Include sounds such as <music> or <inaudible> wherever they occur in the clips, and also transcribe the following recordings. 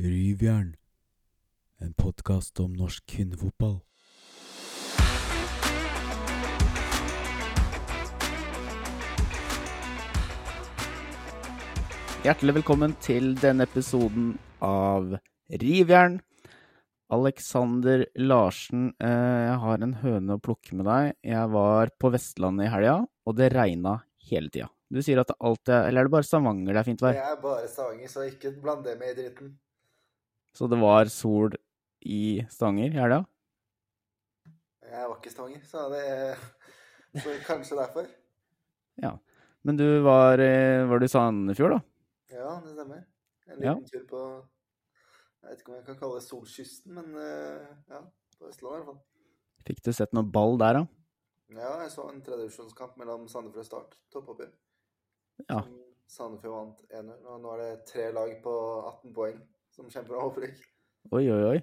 Ryvjern, en podkast om norsk kvinnefotball. Hjertelig velkommen til denne episoden av Rivjern. Alexander Larsen, eh, jeg har en høne å plukke med deg. Jeg var på Vestlandet i helga, og det regna hele tida. Du sier at alltid er Eller er det bare Stavanger det er fint vær? Det er bare Stavanger, så ikke bland det med i dritten. Så det var sol i Stavanger i helga? Jeg var ikke i Stavanger, så det så kanskje derfor. Ja. Men du var, eh, var du i Sandefjord, da? Ja, det stemmer. En Ja. liten tur på Jeg vet ikke om jeg kan kalle det solkysten, men eh, ja, på Østlandet i hvert fall. Fikk du sett noe ball der, da? Ja, jeg så en tredjevisjonskamp mellom Sandefjord og Start, toppoppgjør. Ja. Sandefjord vant 1-0, og nå er det tre lag på 18 poeng som kommer fra opprykk. Oi, oi, oi.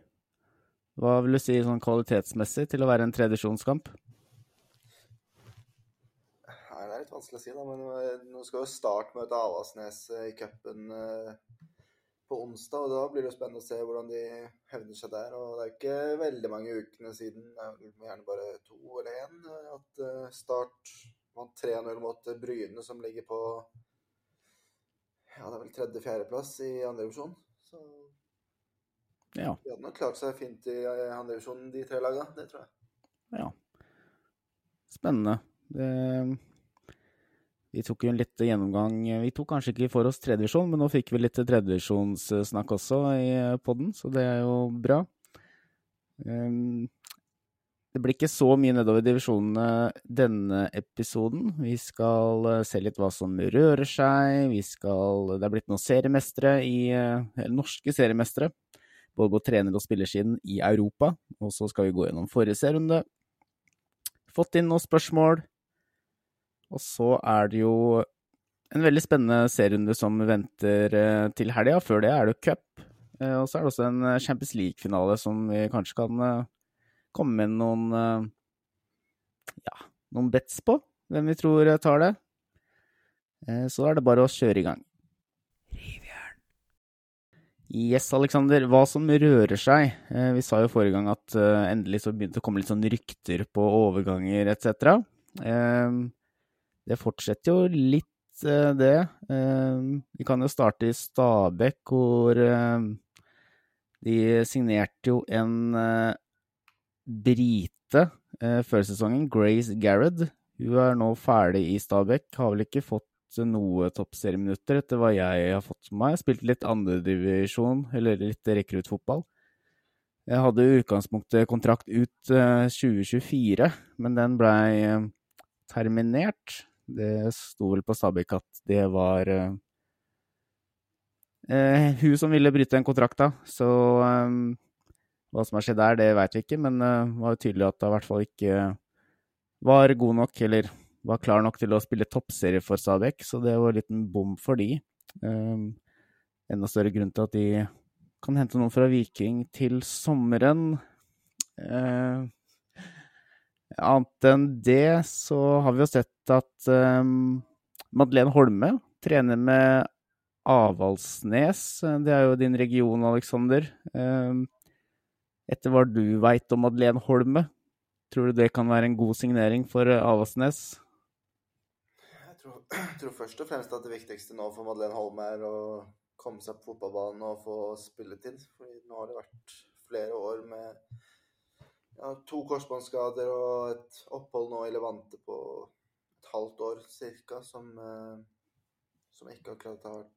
Hva vil du si sånn kvalitetsmessig til å være en tredisjonskamp? Det er litt vanskelig å si, da, men eh, nå skal jo Start møte Avaldsnes eh, i cupen eh, på onsdag, og da blir det jo spennende å se hvordan de hevner seg der. Og det er ikke veldig mange ukene siden, er gjerne bare to eller én, at Start vant 3-0 mot Bryne, som ligger på ja, det er vel tredje-fjerdeplass i andre divisjon. Så Ja. de hadde nok klart seg fint i andredivisjonen, de tre lagene. Det tror jeg. Ja. Spennende. Det, vi tok jo en liten gjennomgang Vi tok kanskje ikke for oss tredjevisjon, men nå fikk vi litt tredjevisjonssnakk også i podden, så det er jo bra. Um, det blir ikke så mye nedover divisjonene denne episoden. Vi skal eh, se litt hva som rører seg. Vi skal Det er blitt noen seriemestere i eh, norske seriemestere. Både på trener- og spillersiden i Europa. Og så skal vi gå gjennom forrige serierunde. Fått inn noen spørsmål. Og så er det jo en veldig spennende serierunde som venter eh, til helga. Før det er det cup. Og så er det også en Champions League-finale som vi kanskje kan komme med noen eh, ja, noen bets på. Hvem vi tror tar det. Eh, Så er det bare å kjøre i gang. Rivjern. Yes, Alexander. Hva som rører seg. Eh, Vi sa jo forrige gang at endelig så begynte det å komme litt sånn rykter på overganger etc. Det fortsetter jo litt det. Vi kan jo starte i Stabekk, hvor de signerte jo en brite eh, før sesongen, Grace Garrod. Hun er nå ferdig i Stabæk. Har vel ikke fått noe toppserieminutter etter hva jeg har fått med meg. Spilte litt andredivisjon, eller litt rekruttfotball. Jeg hadde i utgangspunktet kontrakt ut eh, 2024, men den blei eh, terminert. Det sto vel på Stabæk at det var eh, eh, hun som ville bryte den kontrakta, så eh, hva som har skjedd der, det veit vi ikke, men eh, det var jo tydelig at det i hvert fall ikke var god nok, eller var klar nok til å spille toppserie for Stabæk, så det var en liten bom for de. Um, enda større grunn til at de kan hente noen fra Viking til sommeren. Uh, annet enn det så har vi jo sett at um, Madeleine Holme trener med Avaldsnes. Det er jo din region, Aleksander. Um, etter hva du veit om Madeleine Holme, tror du det kan være en god signering for eh, Avaldsnes? Jeg tror, <clears throat> tror først og fremst at det viktigste nå for Madeleine Holme er å komme seg på fotballbanen og få spilletid. Fordi nå har det vært flere år med ja, to korsbåndskader og et opphold nå i Levante på et halvt år ca. som, eh, som ikke akkurat har vært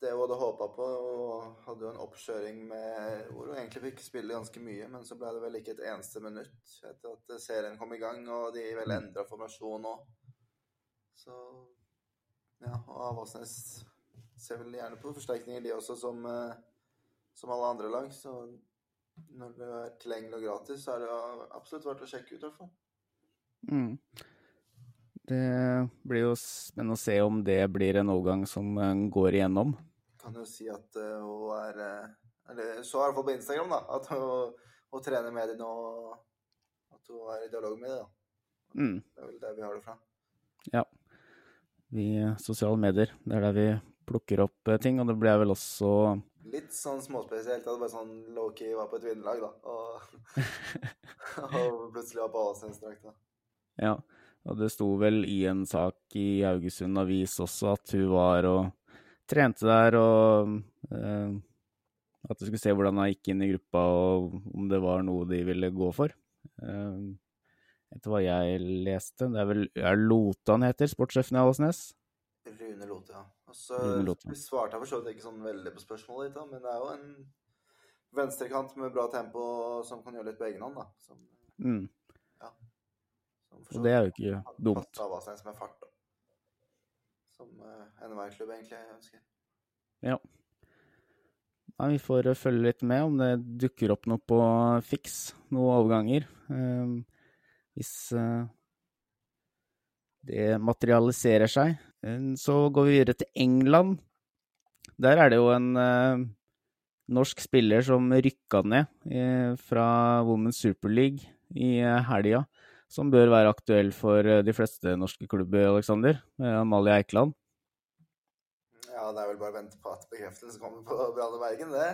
det hun hadde håpa på. Og hadde jo en oppkjøring med, hvor hun egentlig fikk spille ganske mye, men så ble det vel ikke et eneste minutt etter at serien kom i gang, og de vel endra formasjon nå. Så ja, og Avaldsnes ser vel gjerne på forsterkninger, de også, som, eh, som alle andre lag. Så når det er tilgjengelig og gratis, så er det absolutt verdt å sjekke ut, i hvert fall. Mm. Det blir jo spennende å se om det blir en overgang som eh, går igjennom. Kan jo si at eh, hun er eh, Eller så i hvert fall på Instagram, da. At hun, hun trener med dem nå. At hun er i dialog med dem, da. Mm. Det er vel der vi har det fra. Ja. Vi sosiale medier, det er der vi plukker opp ting, og det ble vel også litt sånn småspesielt at det bare sånn low-key var på et vinnerlag, da. Og, <laughs> <laughs> og plutselig var på Åsnes-drakta. Ja, og det sto vel i en sak i Haugesund Avis også at hun var og trente der, og eh, at du skulle se hvordan hun gikk inn i gruppa, og om det var noe de ville gå for. Eh, etter hva jeg leste, det er vel er Lota han heter, sportssjefen i Åsnes? Rune Lote, ja. Altså, Lote. vi svarte for så vidt ikke sånn veldig på spørsmålet ditt, da, men det er jo en venstrekant med bra tempo som kan gjøre litt på egen hånd, da. Som, Mm. Som for så Og det er jo ikke dumt. av Åsnes fart, da. Som uh, enhver klubb egentlig ønsker. Ja. Nei, vi får eh, følge litt med om det dukker opp noe på fiks, noen overganger. Eh, hvis uh, det materialiserer seg. Eh, så går vi videre til England. Der er det jo en uh, norsk spiller som rykka ned eh, fra Women's Super League i eh, helga, som bør være aktuell for eh, de fleste norske klubber, Aleksander. Eh, Amalie Eikeland. Ja, det er vel bare å vente på at bekreftelsen kommer på Brann og Bergen, det.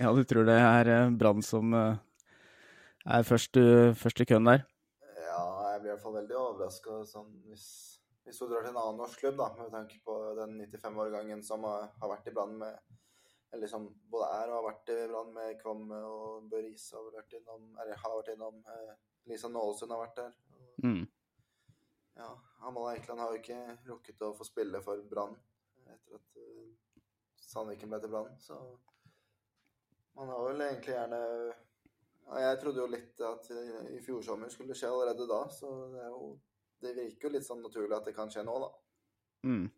Ja, du tror det er eh, Brann som er først, først i køen der? Ja, jeg blir i hvert fall veldig overraska sånn, hvis, hvis hun drar til en annen norsk klubb, da, med tanke på den 95-årgangen som har, vært i Brann med Eller som både er og har vært i Brann med Kvamme og Børis har vært innom, eller har vært innom. Eh, Lisa Nålesund har vært der. Og, Mm. ja, Amalie Eikeland har jo ikke rukket å få spille for Brann etter at eh, Sandviken ble til Brann, så man har vel egentlig gjerne ja, Jeg trodde jo litt at i, fjor sommer skulle skje allerede da, så det jo Det virker jo litt sånn naturlig at det kan skje nå, da. Mm.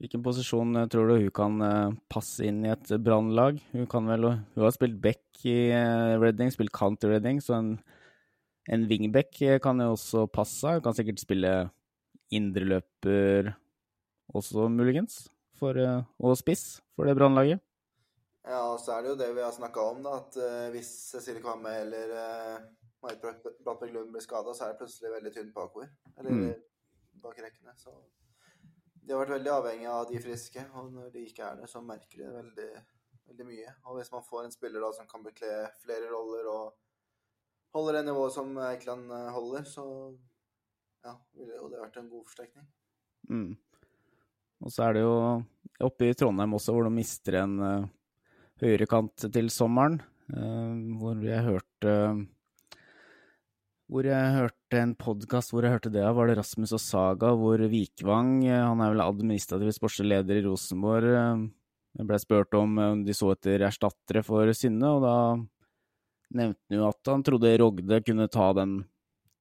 Hvilken posisjon eh, tror du hun kan eh, passe inn i et brannlag? Hun kan vel Hun har spilt back i Reading, spilt kant i Reading, så en, en wingback eh, kan jo også passe. Du kan sikkert spille indreløper også, muligens, for, eh, og spiss for det brannlaget. Ja, og så er det jo det vi har snakka om, da, at uh, hvis Cecilie Kvamme eller uh, Marit Bratt- Lund blir skada, så er det plutselig veldig tynt bakover. Eller Mm. bak rekkene. Så de har vært veldig avhengig av de friske, og når de ikke er det, så merker de det veldig, veldig mye. Og hvis man får en spiller da som kan bekle flere roller og holder det nivået som Eikeland eh, holder, så ja, ville jo det vært en god forsterkning. Mm. Og så er det jo oppe i Trondheim også, hvor de mister en uh, høyrekant til sommeren. Uh, hvor jeg hørte Hvor jeg hørte en podkast hvor jeg hørte det av, var det Rasmus og Saga, hvor Vikvang, eh, han er vel administrativ sportslig i Rosenborg, uh, ble spurt eh, om de så etter erstattere for Synne, og da nevnte han jo at han trodde Rogde kunne ta den,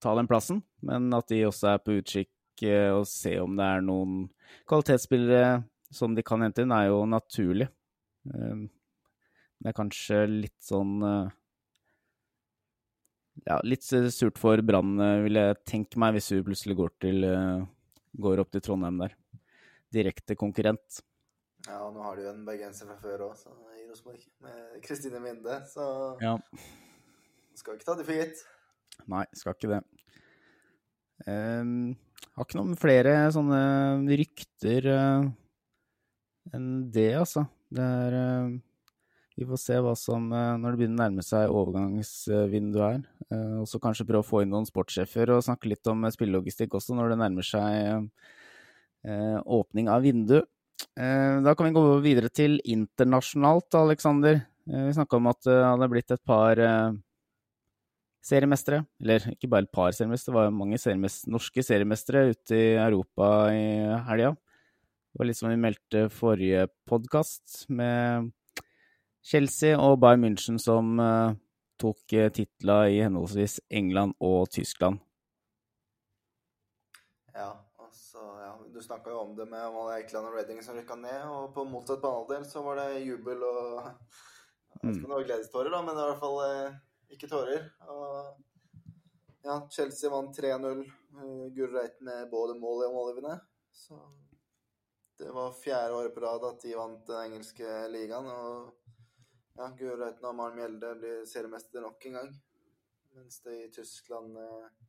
ta den plassen, men at de også er på utkikk eh, og se om det er noen kvalitetsspillere som de kan hente inn, er jo naturlig. Eh, Det er kanskje litt sånn eh, Ja, litt surt for Brann, eh, vil jeg tenke meg, hvis hun plutselig går, til, går opp til Trondheim der. Direkte konkurrent. Ja, og nå har de jo en bergenser fra før òg, i Rosenborg, med Kristine Minde, så Ja. skal ikke ta det for gitt. Nei, skal ikke det. Um, har ikke noen flere sånne rykter uh, enn det, altså. Det er uh, Vi får se hva som uh, Når det begynner å nærme seg overgangsvinduet her. Og så kanskje prøve å få inn noen sportssjefer og snakke litt om spillelogistikk også når det nærmer seg åpning av vindu. Eh, da kan vi gå videre til internasjonalt, Aleksander. Eh, vi snakka om at det hadde blitt et par eh, seriemestere. Eller ikke bare et par seriemestere, det var mange seriemestere, norske seriemestere ute i Europa i helga. Det var litt som vi meldte forrige podkast, med Chelsea og Bayern München som eh, tok titla i henholdsvis England og Tyskland. Ja, du snakka jo om det med Eikeland og Redding som rykka ned, og på motsatt banehalvdel så var det jubel og <laughs> Jeg vet ikke om det var gledestårer, da, men det var i hvert fall eh, ikke tårer. Og ja, Chelsea vant 3-0. Uh, Guro med både mål og målgivende. Så det var fjerde året på rad at de vant den engelske ligaen. Og ja, Guro Reiten og Maren Mjelde blir seriemester nok en gang. Mens det i Tyskland eh,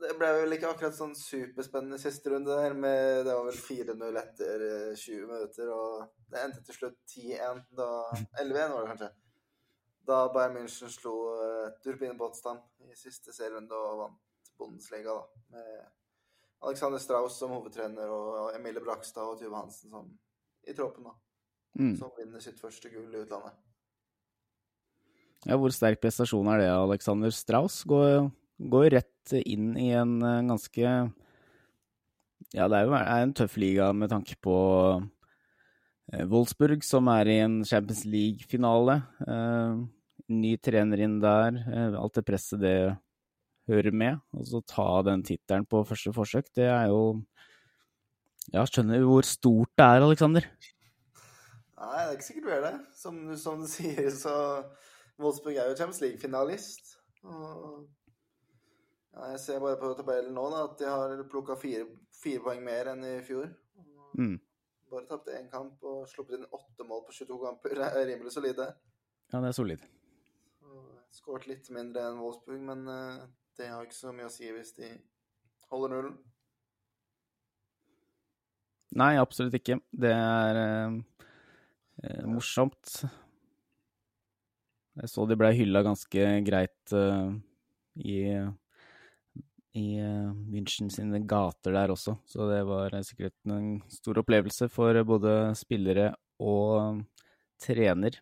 det ble vel ikke akkurat sånn superspennende siste runde der. Med, det var vel 4-0 etter eh, 20 minutter, og det endte til slutt 10-1. da 11-1 var det kanskje. Da Bayern München slo uh, Turbine Potsdam i siste serierunde og vant Bundesliga, da. Med Alexander Strauss som hovedtrener og Emilie Brakstad og Tuve Hansen som i troppen, da. Mm. Som vinner sitt første gull i utlandet. Ja, hvor sterk prestasjon er det, Alexander Strauss? Går, går rett inn i en eh, ganske Ja, det er jo en tøff liga med tanke på eh, Wolfsburg, som er i en Champions League-finale. Eh, ny trener inn der. Alt det presset det hører med. Og så ta den tittelen på første forsøk, det er jo Ja, skjønner du hvor stort det er, Alexander? Nei, det er ikke sikkert du er det. Som, som du sier, så Wolfsburg er jo Champions League-finalist. Og ja, jeg ser bare på tabellen nå da, at de har plukka fire, fire poeng mer enn i fjor. Mm. Bare tapte én kamp og sluppet inn åtte mål på 22 kamper. Det er rimelig solide. Ja, det er solid. Skåret litt mindre enn Wolfsburg, men eh, det har ikke så mye å si hvis de holder nullen. Nei, absolutt ikke. Det er eh, eh, morsomt. Jeg så de ble hylla ganske greit eh, i, i eh, München sine gater der også, så det var eh, sikkert en stor opplevelse for både spillere og trener.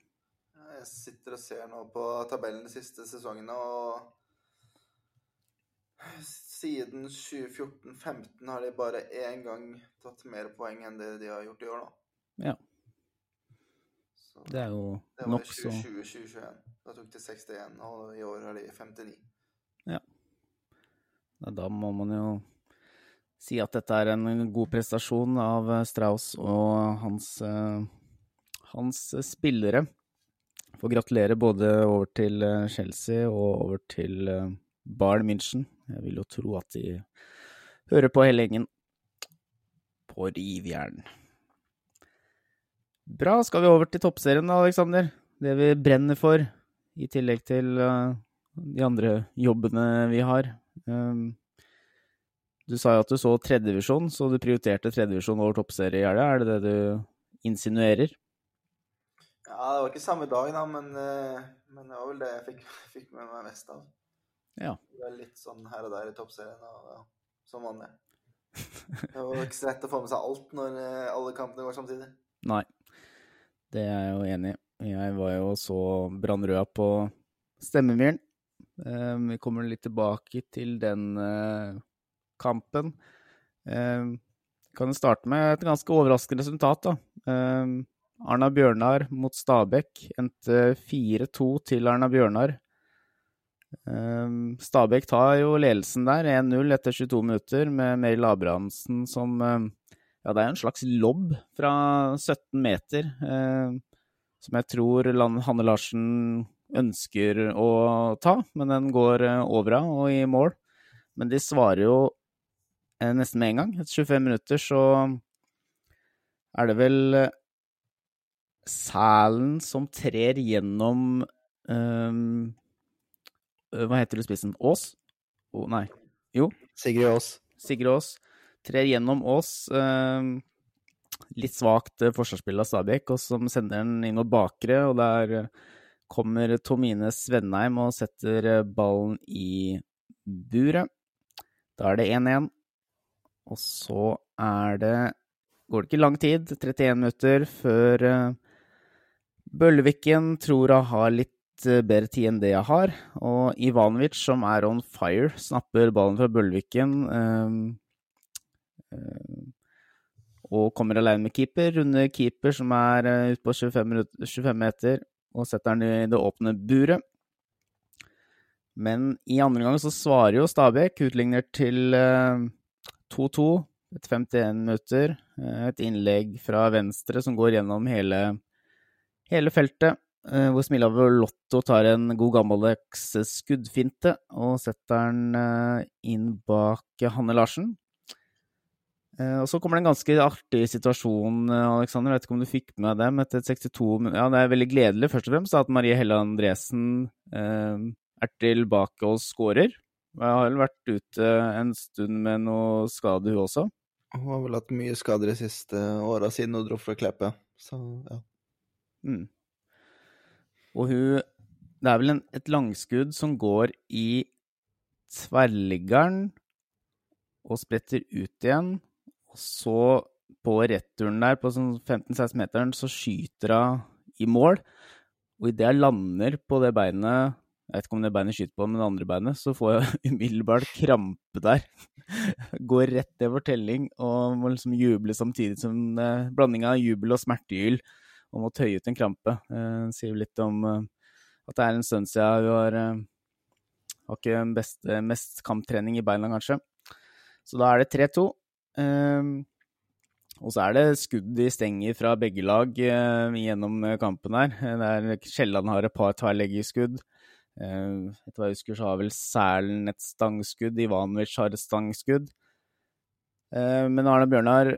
Jeg sitter og ser nå på tabellen de siste sesongene, og siden 2014-2015 har de bare én gang tatt mer poeng enn det de har gjort i år nå. Ja. Så Det er jo det var i 2020-2021. Da tok de 61, og i år har de 59. Da må man jo si at dette er en god prestasjon av eh, Strauss og hans, eh, hans spillere. Får gratulere både over til eh, Chelsea og over til Barn München. Jeg vil jo tro at de hører på hele gjengen på rivjern. Bra, skal vi over til toppserien da, Aleksander? Det vi brenner for, i tillegg til de andre jobbene vi har. Um, du sa jo at du så tredjedivisjon, så du prioriterte tredjedivisjon over toppserie i helga. Er det det du insinuerer? Ja, det var ikke samme dag, da, men, eh, men det var vel det jeg fikk, <laughs> fikk med meg mest av. Ja. Det var litt sånn her og der i toppserien, og ja, som vanlig. Det var ikke så lett å få med seg alt når eh, alle kampene går samtidig. Nei, det er jeg jo enig i. Jeg var jo så brannrøda på Stemmemyren. Um, vi kommer litt tilbake til den eh, kampen. Um, kan jo starte med et ganske overraskende resultat, da. Um, Arna Bjørnar mot Stabæk endte 4-2 til Arna Bjørnar. Stabæk tar jo ledelsen der, 1-0 etter 22 minutter, med Meril Abrahamsen som Ja, det er en slags lobb fra 17 meter, som jeg tror Hanne Larsen ønsker å ta, men den går uh, over av og i mål. Men de svarer jo eh, nesten med en gang. Etter 25 minutter så er det vel eh, Sælen som trer gjennom um, Hva heter du spissen? Ås? Oh, nei. Jo, Sigrid Aas. Sigrid Aas. Trer gjennom Ås. Um, litt svakt eh, forsvarsspill av Stabæk, og som sender den inn mot bakre. Og det eh, kommer Tomine Svenheim og setter eh, ballen i buret. Da er det 1-1. Og så er det Går det ikke lang tid, 31 minutter, før Bøllevikken Bølleviken tror hun har litt eh, bedre tid enn det jeg har. Og Ivanovic, som er on fire, snapper ballen fra Bølleviken. eh, eh, og kommer alene med keeper. Runder keeper, som er ute på 25, minutter, 25 meter, og setter den i det åpne buret. Men i andre gang så svarer jo Stabæk, utligner til eh, 2-2 etter 51 minutter. Eh, et innlegg fra venstre som går gjennom hele, hele feltet. eh, hvor Smilla Lotto tar en god gammeldags skuddfinte og setter den eh, inn bak Hanne Larsen. Eh, Og så kommer det en ganske artig situasjon, Aleksander. Alexander. Jeg vet ikke om du fikk med dem etter 62 minutter. Ja, det er veldig gledelig først og fremst at Marie Helle Andresen eh, er tilbake og scorer. Hun har vel vært ute en stund med noe skade, hun også? Hun har vel hatt mye skader de siste åra siden hun dro fra Kleppe, så ja. Mm. Og hun Det er vel en, et langskudd som går i tverrliggeren og spretter ut igjen. Og så, på returen der, på sånn 15-16-meteren, så skyter hun i mål. Og idet jeg lander på det beinet Jeg vet ikke om det beinet skyter på, men det andre beinet, så får jeg <laughs> umiddelbart krampe der. <laughs> Går rett over telling og må liksom juble samtidig som eh, blanding av jubel og smertegyl om å tøye ut en krampe. Eh, sier litt om eh, at det er en stund siden hun har eh, har ikke beste, mest kamptrening i beina, kanskje. Så da er det 3-2. Eh, og så er det skudd i stenger fra begge lag eh, gjennom kampen her. Der Kielland har et par tverrleggerskudd. Eh, etter hva jeg husker, så har vel Sælen et stangskudd. Ivanovic har et stangskudd. Eh, men Arne Bjørnar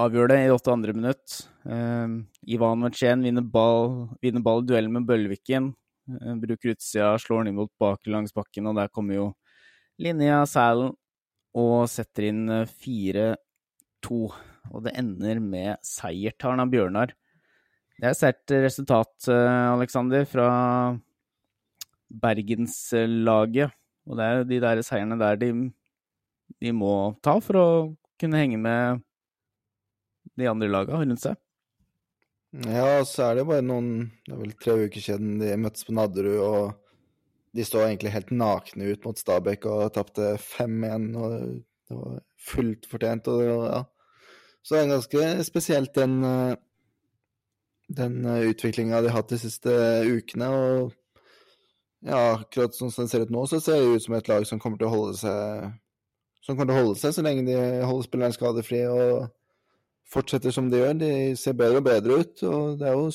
avgjør det i 82. minutt. Eh, Ivanovic igjen vinner ball, vinner ball i duell med Bølviken. Eh, bruker utsida, slår den inn mot baken langs bakken, og der kommer jo Linja Sælen og setter inn eh, 4-2. Og det ender med seier av Bjørnar. Det er et sterkt resultat, eh, Aleksander, fra bergenslaget. Og det er jo de der seierne der de, de må ta for å kunne henge med de andre laga rundt seg. Ja, så er det bare noen Det er vel tre uker siden de møttes på Nadderud, og de står egentlig helt nakne ut mot Stabæk og tapte 5-1, og det var fullt fortjent. Og ja. Så det er ganske spesielt den, eh, den utviklinga de har hatt de siste ukene. Og ja, akkurat sånn som det ser ut nå, så ser det ut som et lag som kommer til å holde seg som til å holde seg så lenge de holder spilleren skadefri og fortsetter som de gjør. De ser bedre og bedre ut, og det er jo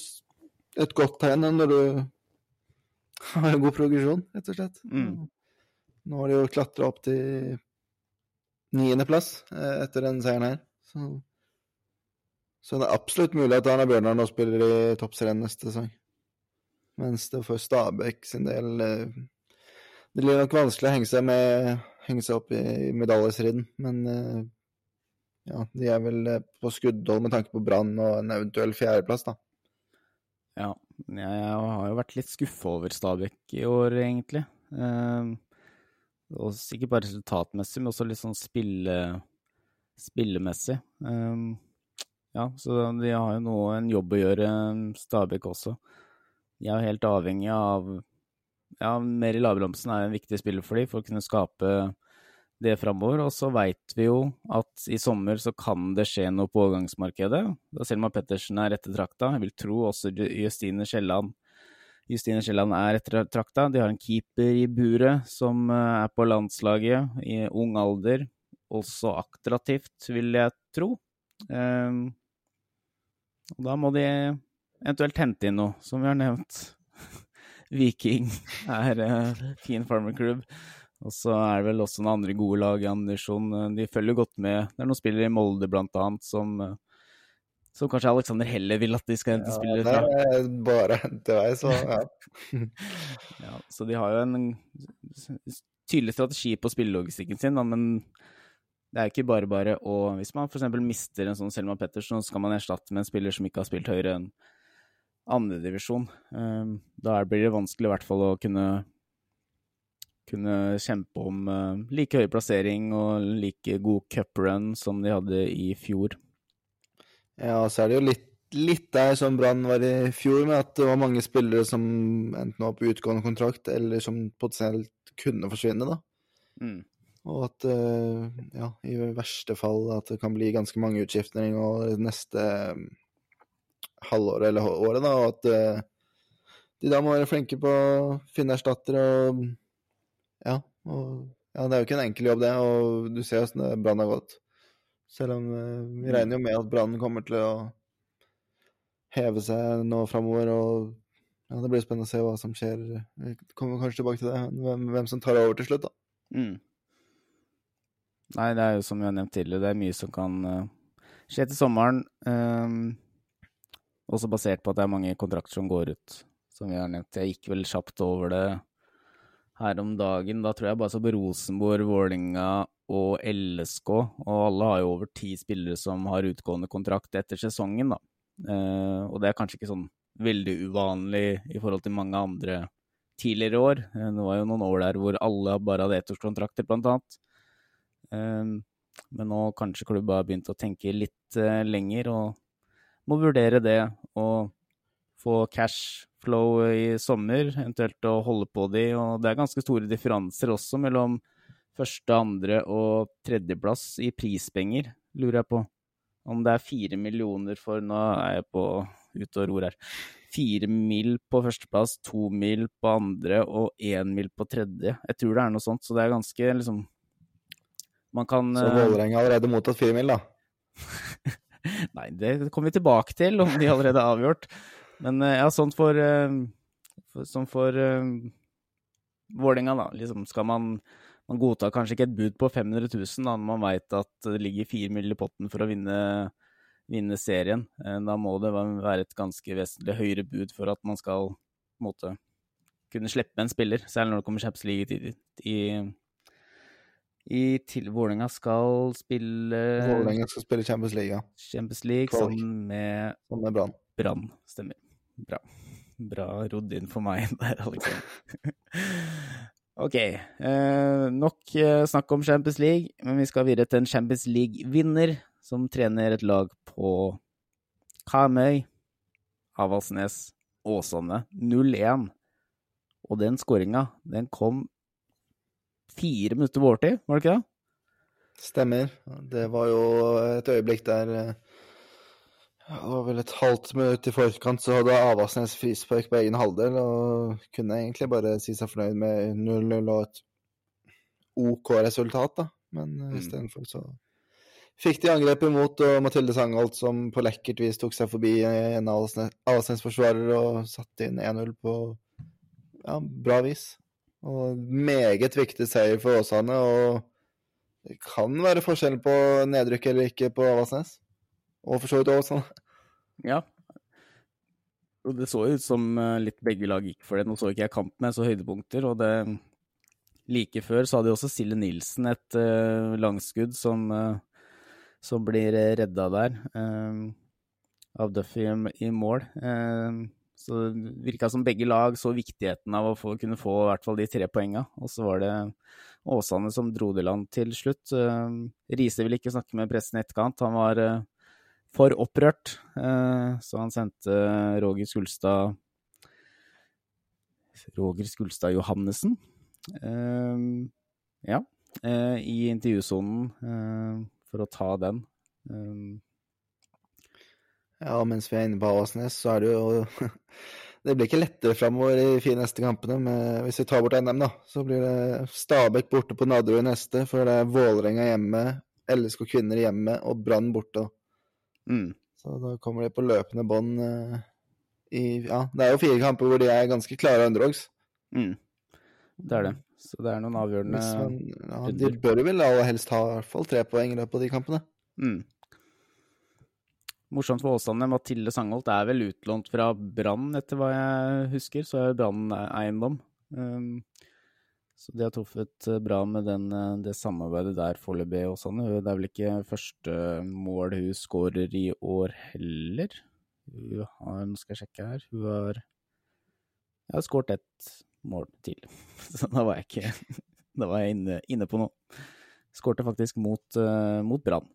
et godt tegn når du har jo god progresjon, rett og slett. Mm. Nå har de jo klatra opp til niendeplass eh, etter den seieren her. Så, så det er absolutt mulig at Arne Bjørnar nå spiller i toppserien neste sesong. Mens det for Stabæk sin del eh, Det blir nok vanskelig å henge seg, med, henge seg opp i medaljestriden, men eh, ja, de er vel på skuddhold med tanke på Brann og en eventuell fjerdeplass, da. Ja, jeg har jo vært litt skuffa over Stabæk i år, egentlig. Eh, og ikke bare resultatmessig, men også litt sånn spille, spillemessig. Eh, ja, så de har jo noe, en jobb å gjøre, Stabæk også. De er jo helt avhengig av Ja, Meri Labromsen er en viktig spiller for dem, for å kunne skape det framover. Og så veit vi jo at i sommer så kan det skje noe på overgangsmarkedet. Da Selma Pettersen er ettertrakta. Jeg vil tro også Justine Kielland Justine Kielland er ettertrakta. De har en keeper i buret som eh, er på landslaget i ung alder. Også attraktivt, vil jeg tro. Um, og da må de eventuelt hente inn noe, som vi har nevnt. <laughs> Viking er uh, fin farmer club. Og så er det vel også noen andre gode lag i andresjon. De følger godt med. Det er noen spillere i Molde annet som, som kanskje Alexander heller vil at de skal hente Ja, spillere det fra. er bare hente vei, så ja. <laughs> Ja, så de har jo en tydelig strategi på spillelogistikken sin, da, men det er ikke bare bare å Hvis man f.eks. mister en sånn Selma Pettersen, så skal man erstatte med en spiller som ikke har spilt høyere enn andredivisjon. Um, da blir det vanskelig i hvert fall å kunne kunne kjempe om eh, like høy plassering og like god cuprun som de hadde i fjor. Ja, så er det jo litt, litt der som Brann var i fjor, med at det var mange spillere som enten var på utgående kontrakt, eller som potensielt kunne forsvinne, da. Mm. Og at eh, ja, i verste fall at det kan bli ganske mange utskiftninger neste eh, halvåret eller året, da, og at de da må være flinke på å finne erstattere og ja, og ja, det er jo ikke en enkel jobb, det, og du ser åssen Brann har gått. Selv om eh, vi regner jo med at Brann kommer til å heve seg nå framover, og ja, det blir spennende å se hva som skjer. Vi kommer kanskje tilbake til det, hvem, hvem som tar over til slutt, da. Mm. Nei, det er jo som vi har nevnt tidligere, det er mye som kan eh, skje til sommeren. Um, også basert på at det er mange kontrakter som går ut, som vi har nevnt. Jeg gikk vel kjapt over det her om dagen. Da tror jeg bare så på Rosenborg, Vålinga og LSK, og alle har jo over ti spillere som har utgående kontrakt etter sesongen, da. Eh, og det er kanskje ikke sånn veldig uvanlig i forhold til mange andre tidligere år. Eh, det var jo noen år der hvor alle bare hadde ettårskontrakter, blant annet. Eh, men nå kanskje klubba har begynt å tenke litt lenger, og må vurdere det. Og få cash flow i sommer, eventuelt å holde på de. Og det er ganske store differanser også mellom første, andre og tredjeplass i prispenger, lurer jeg på. Om det er fire millioner for Nå er jeg på ute og ror her. Fire mil på førsteplass, to mil på andre og én mil på tredje. Jeg tror det er noe sånt, så det er ganske liksom Man kan Så eh, Vålerenga allerede mottatt fire mil, da? <laughs> Nei, det kommer vi tilbake til, om de allerede er avgjort. Men eh, ja, sånn for, eh, for Sånn for uh, Vålerenga, da. Liksom skal man Man godtar kanskje ikke et bud på 500 000 da, når man veit at det ligger fire mill. i potten for å vinne, vinne serien. Da må det være et ganske vesentlig høyere bud for at man skal på en måte kunne slippe en spiller, særlig når det kommer Champions League i, i, i til Vålerenga skal spille Vålerenga skal spille Champions League, ja. Champions League sammen med Som med Brann. Brann. Stemmer. Bra. Bra rodd inn for meg <laughs> der, Alexander. <laughs> ok. Eh, nok eh, snakk om Champions League, men vi skal videre til en Champions League-vinner som trener et lag på Karmøy, Avaldsnes, Åsane 0-1. Og den skåringa, den kom fire minutter på overtid, var det ikke det? Stemmer. Det var jo et øyeblikk der eh, ja, Det var vel et halvt minutt i forkant, så hadde Avaldsnes frispark på egen halvdel og kunne egentlig bare si seg fornøyd med 0-0 og et OK resultat, da. Men mm. istedenfor så fikk de angrep imot, og Mathilde Sangholt som på lekkert vis tok seg forbi en Avaldsnes-forsvarer og satte inn 1-0 på ja, bra vis. Og meget viktig seier for Åsane. og det kan være forskjell på nedrykk eller ikke på Avaldsnes. Og for så vidt Åsane. Ja. Og det så ut som eh, litt begge lag gikk for det. Nå så ikke jeg kamp med så høydepunkter, og det Like før så hadde jo også Sille Nilsen et uh, langskudd som, uh, som blir redda der, uh, av Duffy i mål. så det virka som begge lag så viktigheten av å få, kunne få i hvert fall de tre poenga, og så var det Åsane som dro det land til slutt. Riise ville ikke snakke med pressen i etterkant. Han var for opprørt, så han sendte Roger Skulstad Roger Skulstad Johannessen. ja, i intervjusonen for å ta den. Ja, mens vi er inne på Avaldsnes, så er det jo <laughs> Det blir ikke lettere framover i de neste kampene. Men hvis vi tar bort NM, da, så blir det Stabæk borte på Nadderud neste. For det er Vålerenga hjemme, LSK kvinner hjemme og Brann borte. Mm. Så da kommer de på løpende bånd uh, i Ja, det er jo fire kamper hvor de er ganske klare underdogs. Mm. Det er det. Så det er noen avgjørende man, ja, De bør vel aller helst ha i hvert fall tre poeng i løpet av de kampene. Mm. Morsomt for Åsane, Mathilde Sangholt er vel utlånt fra Brann, etter hva jeg husker. Så er Brann eiendom. Um, så de har truffet bra med den, det samarbeidet der foreløpig, sånn. Det er vel ikke første mål hun skårer i år heller. Hun har, nå skal jeg sjekke her, hun har Jeg har skåret ett mål til. <laughs> Så da var jeg ikke <laughs> Da var jeg inne, inne på noe. Skårte faktisk mot, uh, mot Brann.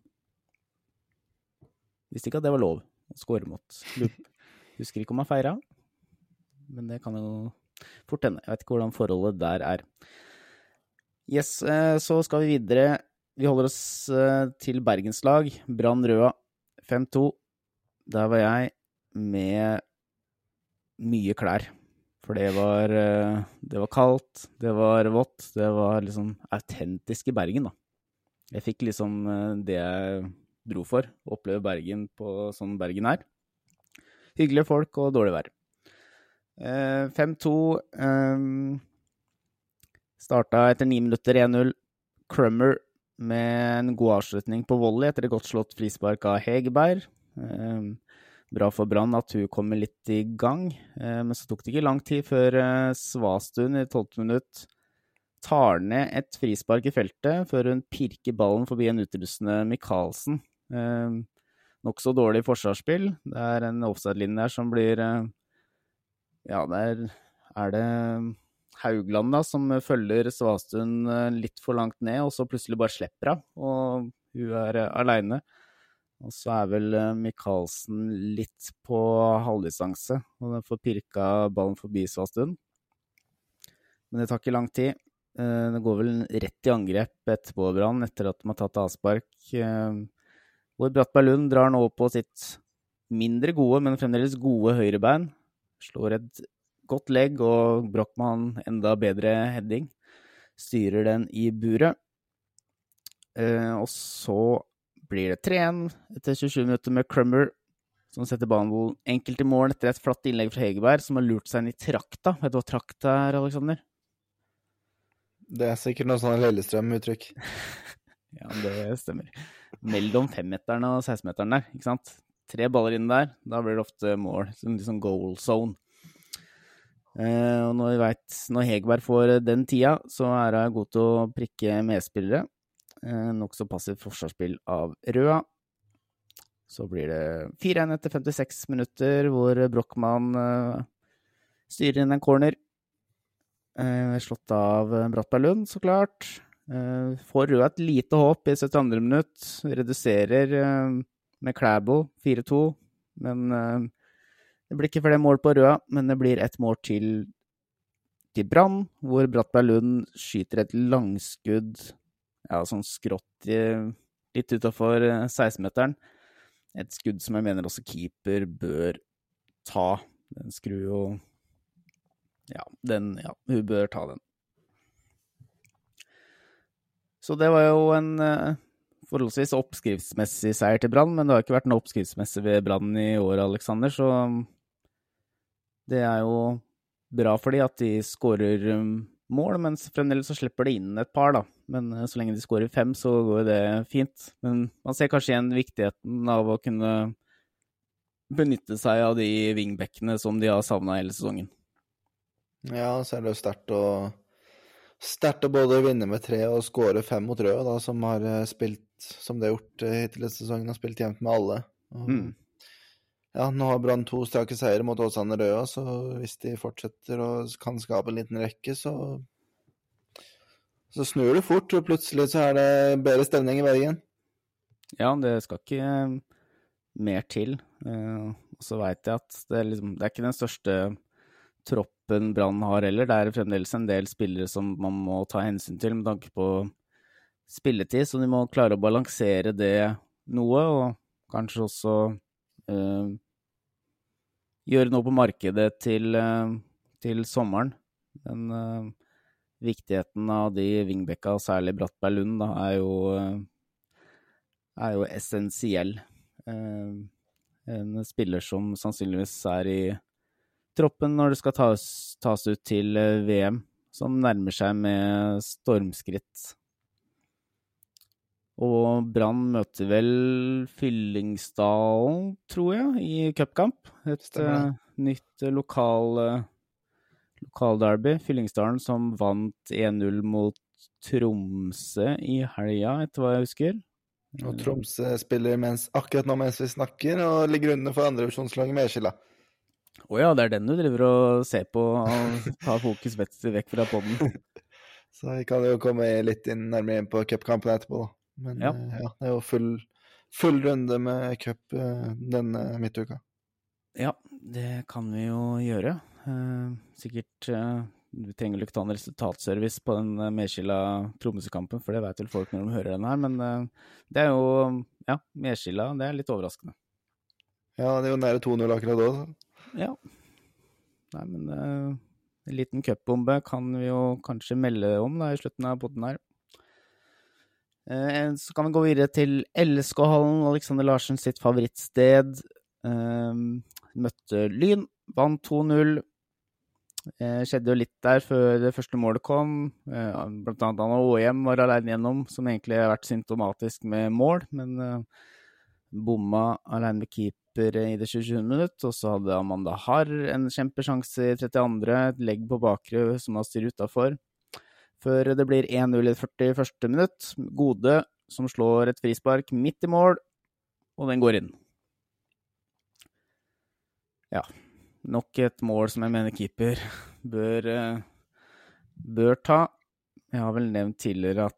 Visste ikke at det var lov å skåre mot Lup. Husker ikke om jeg feira, men det kan jo fort hende. Jeg vet ikke hvordan forholdet der er. Yes, så skal vi videre. Vi holder oss til bergenslag. Brann Røa 5-2. Der var jeg med mye klær. For det var, det var kaldt, det var vått, det var liksom autentisk i Bergen, da. Jeg fikk liksom det jeg dro for. Å oppleve Bergen på sånn Bergen er. Hyggelige folk og dårlig vær. Eh, 5-2 eh, starta etter ni minutter 1-0. Crummer med en god avslutning på volley etter et godt slått frispark av Hegerberg. Eh, bra for Brann at hun kommer litt i gang, men så tok det ikke lang tid før Svastuen i tolvte minutt tar ned et frispark i feltet før hun pirker ballen forbi en utrustende Michaelsen. Eh, Nokså dårlig forsvarsspill. Det er en offside-linje der som blir eh, Ja, der er det Haugland da, som følger Svastuen eh, litt for langt ned, og så plutselig bare slipper hun, og hun er uh, aleine. Og så er vel uh, Michaelsen litt på halvdistanse, og den får pirka ballen forbi Svastuen. Men det tar ikke lang tid. Uh, det går vel rett i angrep etterpå, Brann, etter at de har tatt avspark. Uh, hvor Brattberg Lund drar nå på sitt mindre gode, men fremdeles gode høyrebein. Slår et godt legg og Brochmann enda bedre heading. Styrer den i buret. Eh, og så blir det 3-1 etter 27 minutter med Crummer, som setter banen enkelt i mål etter et flatt innlegg fra Hegerberg, som har lurt seg inn i trakta. Vet du hva trakta er, Aleksander? Det er sikkert noe sånn Lillestrøm-uttrykk. <laughs> ja, det stemmer. Mellom femmeteren og 16-meteren der, ikke sant? Tre baller inn der, da blir det ofte mål. Som liksom goal zone. Eh, og når vi når Hegerberg får den tida, så er hun god til å prikke medspillere. Eh, Nokså passivt forsvarsspill av Røa. Så blir det 4-1 etter 56 minutter, hvor Brochmann eh, styrer inn en corner. Eh, slått av Brattberg Lund, så klart. Eh, får Røa et lite håp i 72. minutt. Reduserer eh, med Klæbo 4-2, men eh, det blir ikke flere mål på rød, men det blir ett mål til til Brann, hvor Brattberg Lund skyter et langskudd, ja, sånn skrått i, litt utafor 16-meteren. Et skudd som jeg mener også keeper bør ta. Den skrur jo Ja, den Ja, hun bør ta den. Så det var jo en uh, forholdsvis oppskriftsmessig seier til Brann, men det har ikke vært noe oppskriftsmessig ved Brann i år, Aleksander, så det er jo bra for de at de skårer um, mål, men fremdeles så slipper de inn et par, da. Men uh, så lenge de skårer fem, så går det fint. Men man ser kanskje igjen viktigheten av å kunne benytte seg av de wingbackene som de har savna hele sesongen. Ja, så er det jo sterkt å Sterkt å både vinne med tre og skåre fem mot Røa, da, som har uh, spilt som de har gjort uh, hittil i sesongen, har spilt jevnt med alle. Og, Mm. Ja, nå har Brann to strake seire mot Åsane Røa, så hvis de fortsetter og kan skape en liten rekke, så så snur det fort, og plutselig så er det bedre stemning i Bergen. Ja, det skal ikke eh, mer til. Eh, og så veit jeg at det er, liksom, det er ikke den største troppen Brann har heller. Det er fremdeles en del spillere som man må ta hensyn til med tanke på spilletid, så de må klare å balansere det noe, og kanskje også øh, gjøre noe på markedet til, øh, til sommeren. Men øh, viktigheten av de wingbacka, særlig Brattberg Lund, da, er jo, er jo essensiell. En spiller som sannsynligvis er i troppen når det skal tas, tas ut til eh, VM, som nærmer seg med stormskritt. Og Brann møter vel Fyllingsdalen, tror jeg, i cupkamp. Et uh, nytt eh, lokal, derby lokalderby. Fyllingsdalen som vant 1-0 mot Tromsø i helga, etter hva jeg husker. Og Tromsø spiller mens, akkurat nå mens vi snakker, og ligger under for andrevisjonslaget Medskilla. Å ja, det er den du driver og ser på og tar fokus vekk vekk fra podden. <laughs> Så vi kan jo komme litt inn, nærmere inn på cupkampen etterpå, da. Men Ja. eh, ja, det er jo full, full runde med cup eh, denne midtuka. Ja, det kan vi jo gjøre. Eh, sikkert Vi trenger vel ikke ta en resultatservice på den Medskilla Tromsø-kampen, for det vet vel folk når de hører den her, men det er jo Ja, Medskilla, det er litt overraskende. Ja, det er jo nære 2-0 akkurat da. Ja. Nei, men uh, en liten cupbombe kan vi jo kanskje melde om da i slutten av podden her. Uh, så kan vi gå videre til LSK-hallen, Alexander Larsen sitt favorittsted. Uh, møtte Lyn, vant 2-0. Eh, skjedde jo litt der før det første målet kom. Blant annet Anna Åhjem var alene gjennom, som egentlig har vært symptomatisk med mål, men bomma alene med keeper i det 27. minutt. Og så hadde Amanda Harr en kjempesjanse i 32., et legg på bakre som har styr utafor. før det blir 1-0 i 41. minutt. Gode som slår et frispark midt i mål, og den går inn. Ja, nok et mål som jeg mener keeper bør, eh, bør ta. Jeg har vel nevnt tidligere at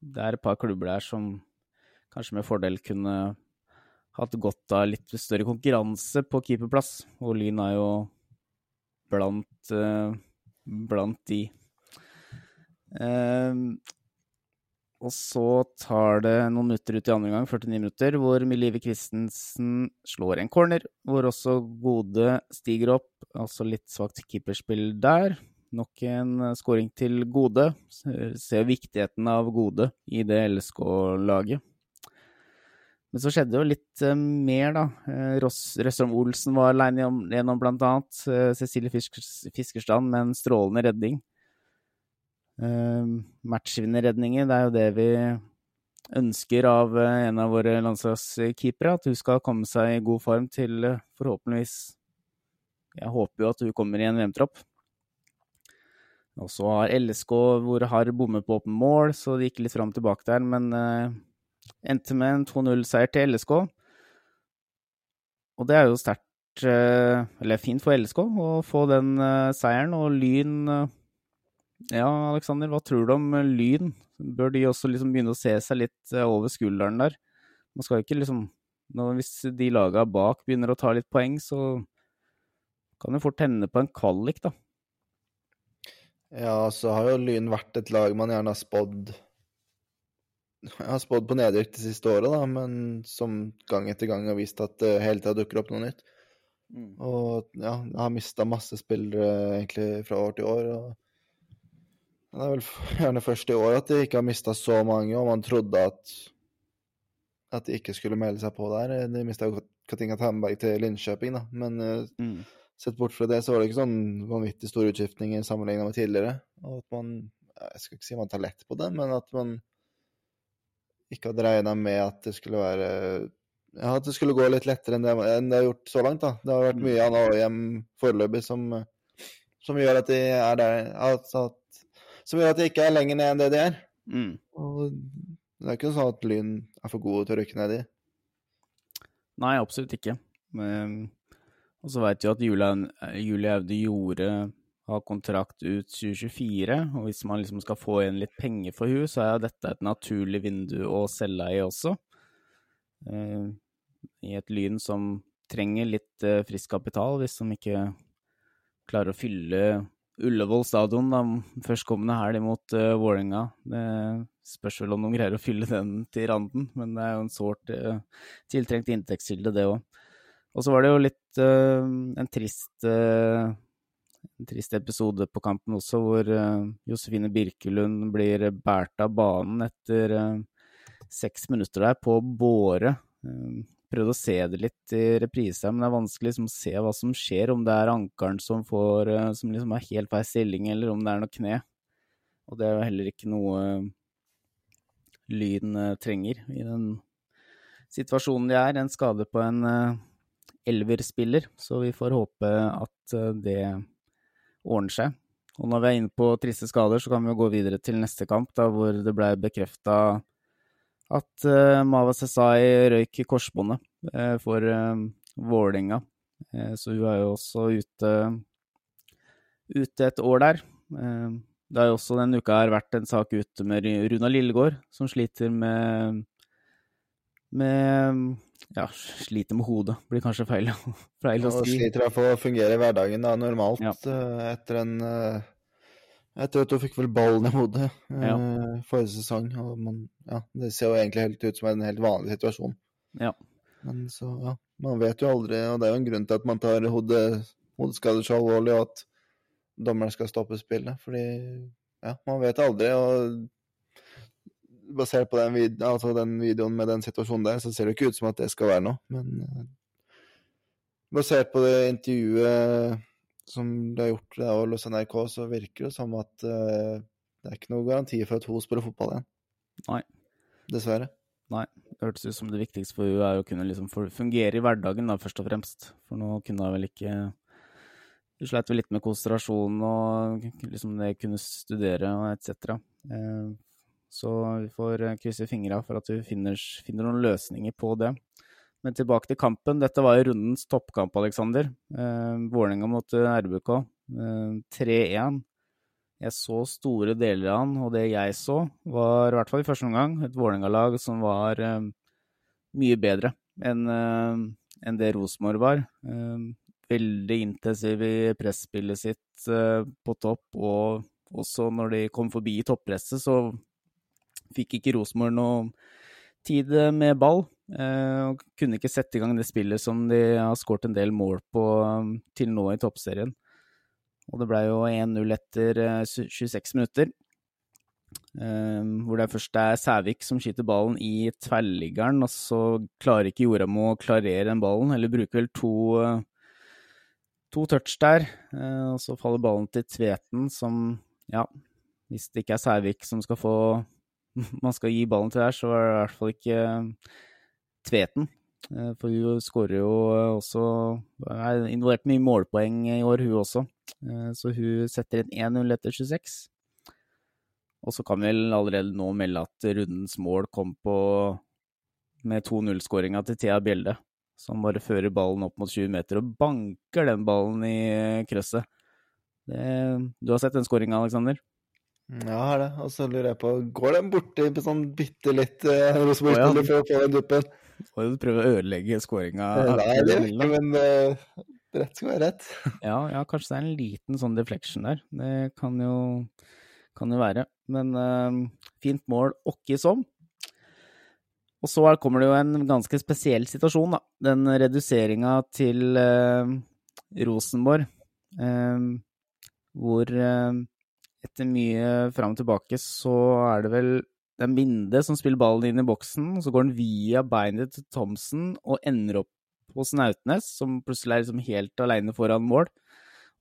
det er et par klubber der som kanskje med fordel kunne hatt godt av litt større konkurranse på keeperplass, og Lyn er jo blant, uh, blant de. Uh, og så tar det noen minutter ut i andre gang, 49 minutter, hvor Milive Christensen slår en corner, hvor også Gode stiger opp. Altså litt svakt keeperspill der. Nok en scoring til Gode. Ser viktigheten av Gode i det LSK-laget. Men så skjedde jo litt uh, mer, da. Ross Røsstrøm Olsen var aleine gjennom blant annet. Uh, Cecilie Fiskerstrand med en strålende redning. Uh, Matchvinnerredninger, det er jo det vi ønsker av en av våre landslagskeepere. At hun skal komme seg i god form til forhåpentligvis Jeg håper jo at hun kommer i en VM-tropp. Og så har LSK hvor har bommet på åpen mål, så det gikk litt fram og tilbake der. Men endte med en 2-0-seier til LSK. Og det er jo sterkt, eller fint for LSK å få den seieren. Og Lyn Ja, Aleksander, hva tror du om Lyn? Bør de også liksom begynne å se seg litt over skulderen der? Man skal jo ikke liksom Hvis de laga bak begynner å ta litt poeng, så kan det fort hende på en kvalik, da. Ja, så har jo Lyn vært et lag man gjerne har spådd jeg har spådd på nedrykk det siste året, da, men som gang etter gang har vist at det hele tida dukker opp noe nytt. Mm. Og ja, jeg har mista masse spillere egentlig fra år til år. og Det er vel gjerne først i år at de ikke har mista så mange, og man trodde at at de ikke skulle melde seg på der. De mista jo Katinga Tandberg til Linköping, da, men mm. sett bort fra det, så var det ikke sånn vanvittig store utskiftninger sammenligna med tidligere. Og at man Jeg skal ikke si man tar lett på det, men at man ikke hadde regna med at det skulle være ja, at det skulle gå litt lettere enn det, enn det har gjort så langt. da. Det har vært mye av Åhjem foreløpig som, som, gjør at de er der altså at, Som gjør at de ikke er lenger ned enn det de er. Mm. Og det er ikke sånn at Lyn er for gode til å rykke ned i. Nei, absolutt ikke. Men, og så veit vi at Julie Aude gjorde har kontrakt ut 2024, og hvis man liksom skal få igjen litt penger for henne, så er dette et naturlig vindu å selge i også. Uh, I et Lyn som trenger litt uh, frisk kapital, hvis de ikke klarer å fylle Ullevål stadion da, førstkommende helg mot uh, Vålerenga. Det spørs vel om de greier å fylle den til randen, men det er jo en sårt uh, tiltrengt inntektskilde, det òg. Og så var det jo litt uh, en trist uh, en trist episode på kampen også, hvor uh, Josefine Birkelund blir båret av banen etter uh, seks minutter der på båre. Uh, prøvde å se det litt i reprise, men det er vanskelig liksom, å se hva som skjer. Om det er ankelen som, får, som liksom er helt feil stilling, eller om det er noe kne. Og det er jo heller ikke noe Lyn trenger i den situasjonen de er. En skade på en elverspiller, så vi får håpe at det ordner seg. Og når vi er inne på triste skader, så kan vi jo gå videre til neste kamp, da, hvor det ble bekrefta at uh, Mava Sesai røyk i korsbåndet uh, for uh, Vålerenga. Uh, så hun er jo også ute, ute et år der. det har jo også denne uka her vært en sak ute med Runa Lillegård, som sliter med med ja, sliter med hodet, blir kanskje feil, <laughs> feil å si. Sliter med å fungere i hverdagen da, normalt ja. Eh, etter en uh, Etter at hun fikk vel ballen i hodet uh, ja. forrige sesong. Og man, ja, det ser jo egentlig helt ut som en helt vanlig situasjon. Ja. Men så, ja. Man vet jo aldri, og det er jo en grunn til at man tar hodet, hodeskader så alvorlig, og at dommeren skal stoppe spillet. Fordi ja, man vet aldri. og basert på den, vid altså den, videoen med den situasjonen der, så ser det ikke ut som at det skal være noe. Men uh, basert på det intervjuet som det har gjort av hos NRK, så virker det som at uh, det er ikke noe garanti for at hun spiller fotball igjen. Nei. Dessverre. Nei. Det hørtes ut som det viktigste for henne er å kunne liksom fungere i hverdagen, da, først og fremst. For nå kunne hun vel ikke sleit vel litt med konsentrasjon og liksom det kunne studere og etc. Eh, så vi får eh, krysse fingra for at vi finner, finner, noen løsninger på det. Men tilbake til kampen. Dette var jo rundens toppkamp, Aleksander. Eh, Vålerenga mot RBK. Eh, 3-1. Jeg så store deler av han, og det jeg så, var i hvert fall i første omgang et Vålerenga-lag som var eh, mye bedre enn eh, en det Rosenborg var. Eh, veldig intensiv i presspillet sitt på topp, og også når de kom forbi toppresset, så fikk ikke Rosenborg noe tid med ball. Uh, og kunne ikke sette i gang det spillet som de har skåret en del mål på um, til nå i toppserien. Og det ble jo 1-0 etter uh, 26 minutter. hvor det først er Sævik som skyter ballen i tverrliggeren, og så klarer ikke Joramo å klarere den ballen, eller bruker vel to to touch der, eh, og så faller ballen til Tveten, som Ja, hvis det ikke er Sævik som skal få <laughs> Man skal gi ballen til her, så er det i hvert fall ikke eh, Tveten. Eh, for hun skårer jo også Er involvert mye målpoeng i år, hun også. Så hun setter inn 1-0 etter 26. Og så kan vi vel allerede nå melde at rundens mål kom på med 2-0-skåringa til Thea Bjelde som bare fører ballen opp mot 20 meter og banker den ballen i krøsset. Du har sett den skåringa, Aleksander? Ja, jeg har det. Og så lurer jeg på, går den borti på sånn bitte litt eh, Rosenborg-spiller for å få den duppen? Og du prøver å ødelegge skåringa. Nei, det er ikke, men uh, rett skal være rett. <laughs> ja, ja, kanskje det er en liten sånn deflection der. Det kan jo, kan jo være. Men uh, fint mål åkke som. Og så kommer det jo en ganske spesiell situasjon, da. Den reduseringa til eh, Rosenborg, eh, hvor eh, etter mye fram og tilbake så er det vel det er Minde som spiller ballen inn i boksen, så går den via beinet til Thomsen og ender opp hos Nautnes, som plutselig er liksom helt aleine foran mål,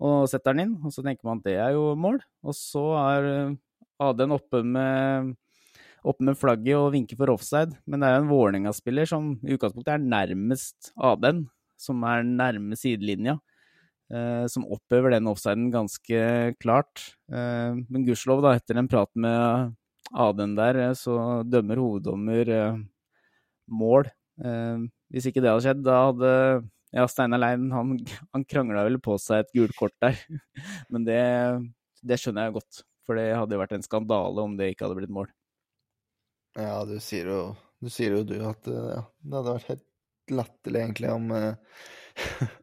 og setter den inn. Og så tenker man at det er jo mål, og så er eh, Aden oppe med oppe med flagget og vinker for offside. Men det er jo en Vålerenga-spiller som i utgangspunktet er nærmest Aden, som er nærme sidelinja. Eh, som oppøver den offsiden ganske klart. Eh, men gudskjelov, da, etter en prat med Aden der, eh, så dømmer hoveddommer eh, mål. Eh, hvis ikke det hadde skjedd, da hadde ja, Steinar Lein han, han krangla vel på seg et gult kort der. <laughs> Men det, det skjønner jeg godt. For det hadde jo vært en skandale om det ikke hadde blitt mål. Ja, du sier jo du, sier jo, du at ja, det hadde vært helt latterlig, egentlig, om, <laughs>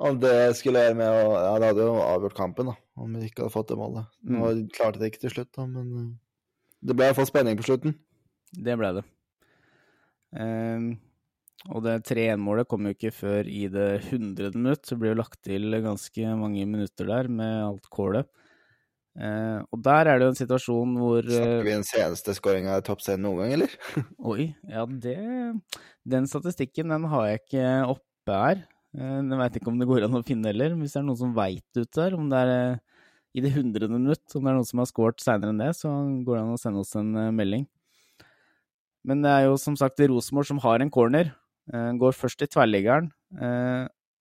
om det skulle være med å Ja, det hadde jo avgjort kampen, da, om vi ikke hadde fått det målet. Nå mm. klarte det ikke til slutt, da, men eh, det ble iallfall spenning på slutten. Det ble det. Um, og det 3-1-målet kom jo ikke før i det hundrede minutt. Det ble jo lagt til ganske mange minutter der med alt kålet. Uh, og der er det jo en situasjon hvor uh, Snakker vi den seneste skåringa i toppserien noen gang, eller? <laughs> oi, ja det Den statistikken den har jeg ikke oppe her. Uh, jeg veit ikke om det går an å finne heller. Hvis det er noen som veit ut der, om det er i det hundrede minutt, om det er noen som har scoret seinere enn det, så går det an å sende oss en melding. Men det er jo som sagt Rosenborg som har en corner. går først i tverrliggeren,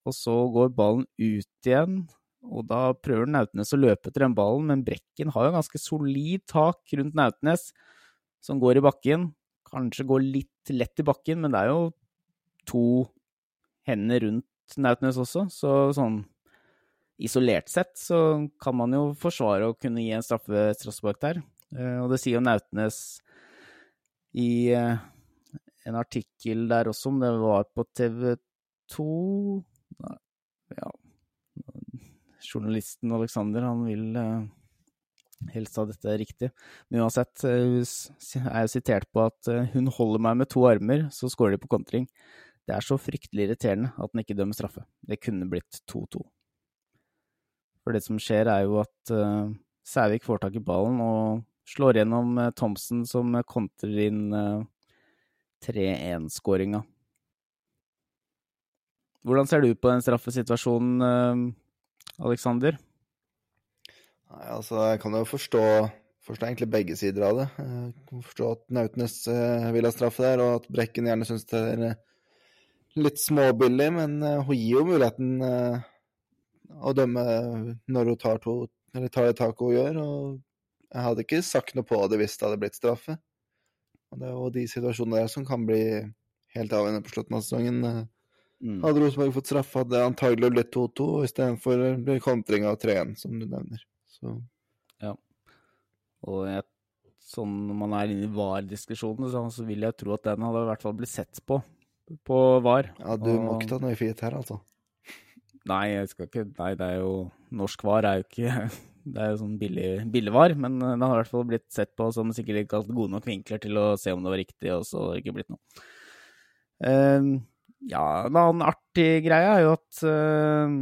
og så går ballen ut igjen og da prøver Nautnes å løpe etter den ballen, men Brekken har jo ganske solid tak rundt Nautnes, som går i bakken. Kanskje går litt lett i bakken, men det er jo to hender rundt Nautnes også, så sånn isolert sett så kan man jo forsvare å kunne gi en straffe straffespark der. Eh, og det sier jo Nautnes i eh, en artikkel der også, om det var på TV 2 Ja, journalisten Alexander han vil uh, helst ha dette riktig. Men uansett jeg er jo sitert på at hun holder meg med to armer, så scorer de på kontring. Det er så fryktelig irriterende at den ikke dømmer straffe. Det kunne blitt 2-2. For det som skjer, er jo at uh, Sævik får tak i ballen og slår gjennom uh, Thomsen, som kontrer inn uh, 3-1-skåringa. Hvordan ser du på den straffesituasjonen, Aleksander? Nei, altså, jeg kan jo forstå, forstå egentlig begge sider av det. Jeg kan forstå at Nautnes eh, vil ha straffe der, og at Brekken gjerne syns det er eh, litt småbillig, men eh, hun gir jo muligheten å dømme når hun tar, to, eller tar det taket hun gjør. Og jeg hadde ikke sagt noe på det hvis det hadde blitt straffe. Og det er jo de situasjonene der som kan bli helt avgjørende på slutten av sesongen. Mm. Hadde Rosenborg fått straffe, hadde det antagelig blitt 2-2 istedenfor kontring av 3-1, som du nevner. Så Og jeg, sånn når man er inne i VAR-diskusjonen, så vil jeg tro at den hadde i hvert fall blitt sett på på VAR. ja, du må ikke ta noe fint her, altså. Nei, jeg skal ikke Nei, det er jo Norsk VAR er jo ikke <laughs> Det er jo sånn billig, billig VAR, men det har i hvert fall blitt sett på som sikkert ikke hatt gode nok vinkler til å se om det var riktig, og så har det ikke blitt noe. Uh, ja, en annen artig greie er jo at uh,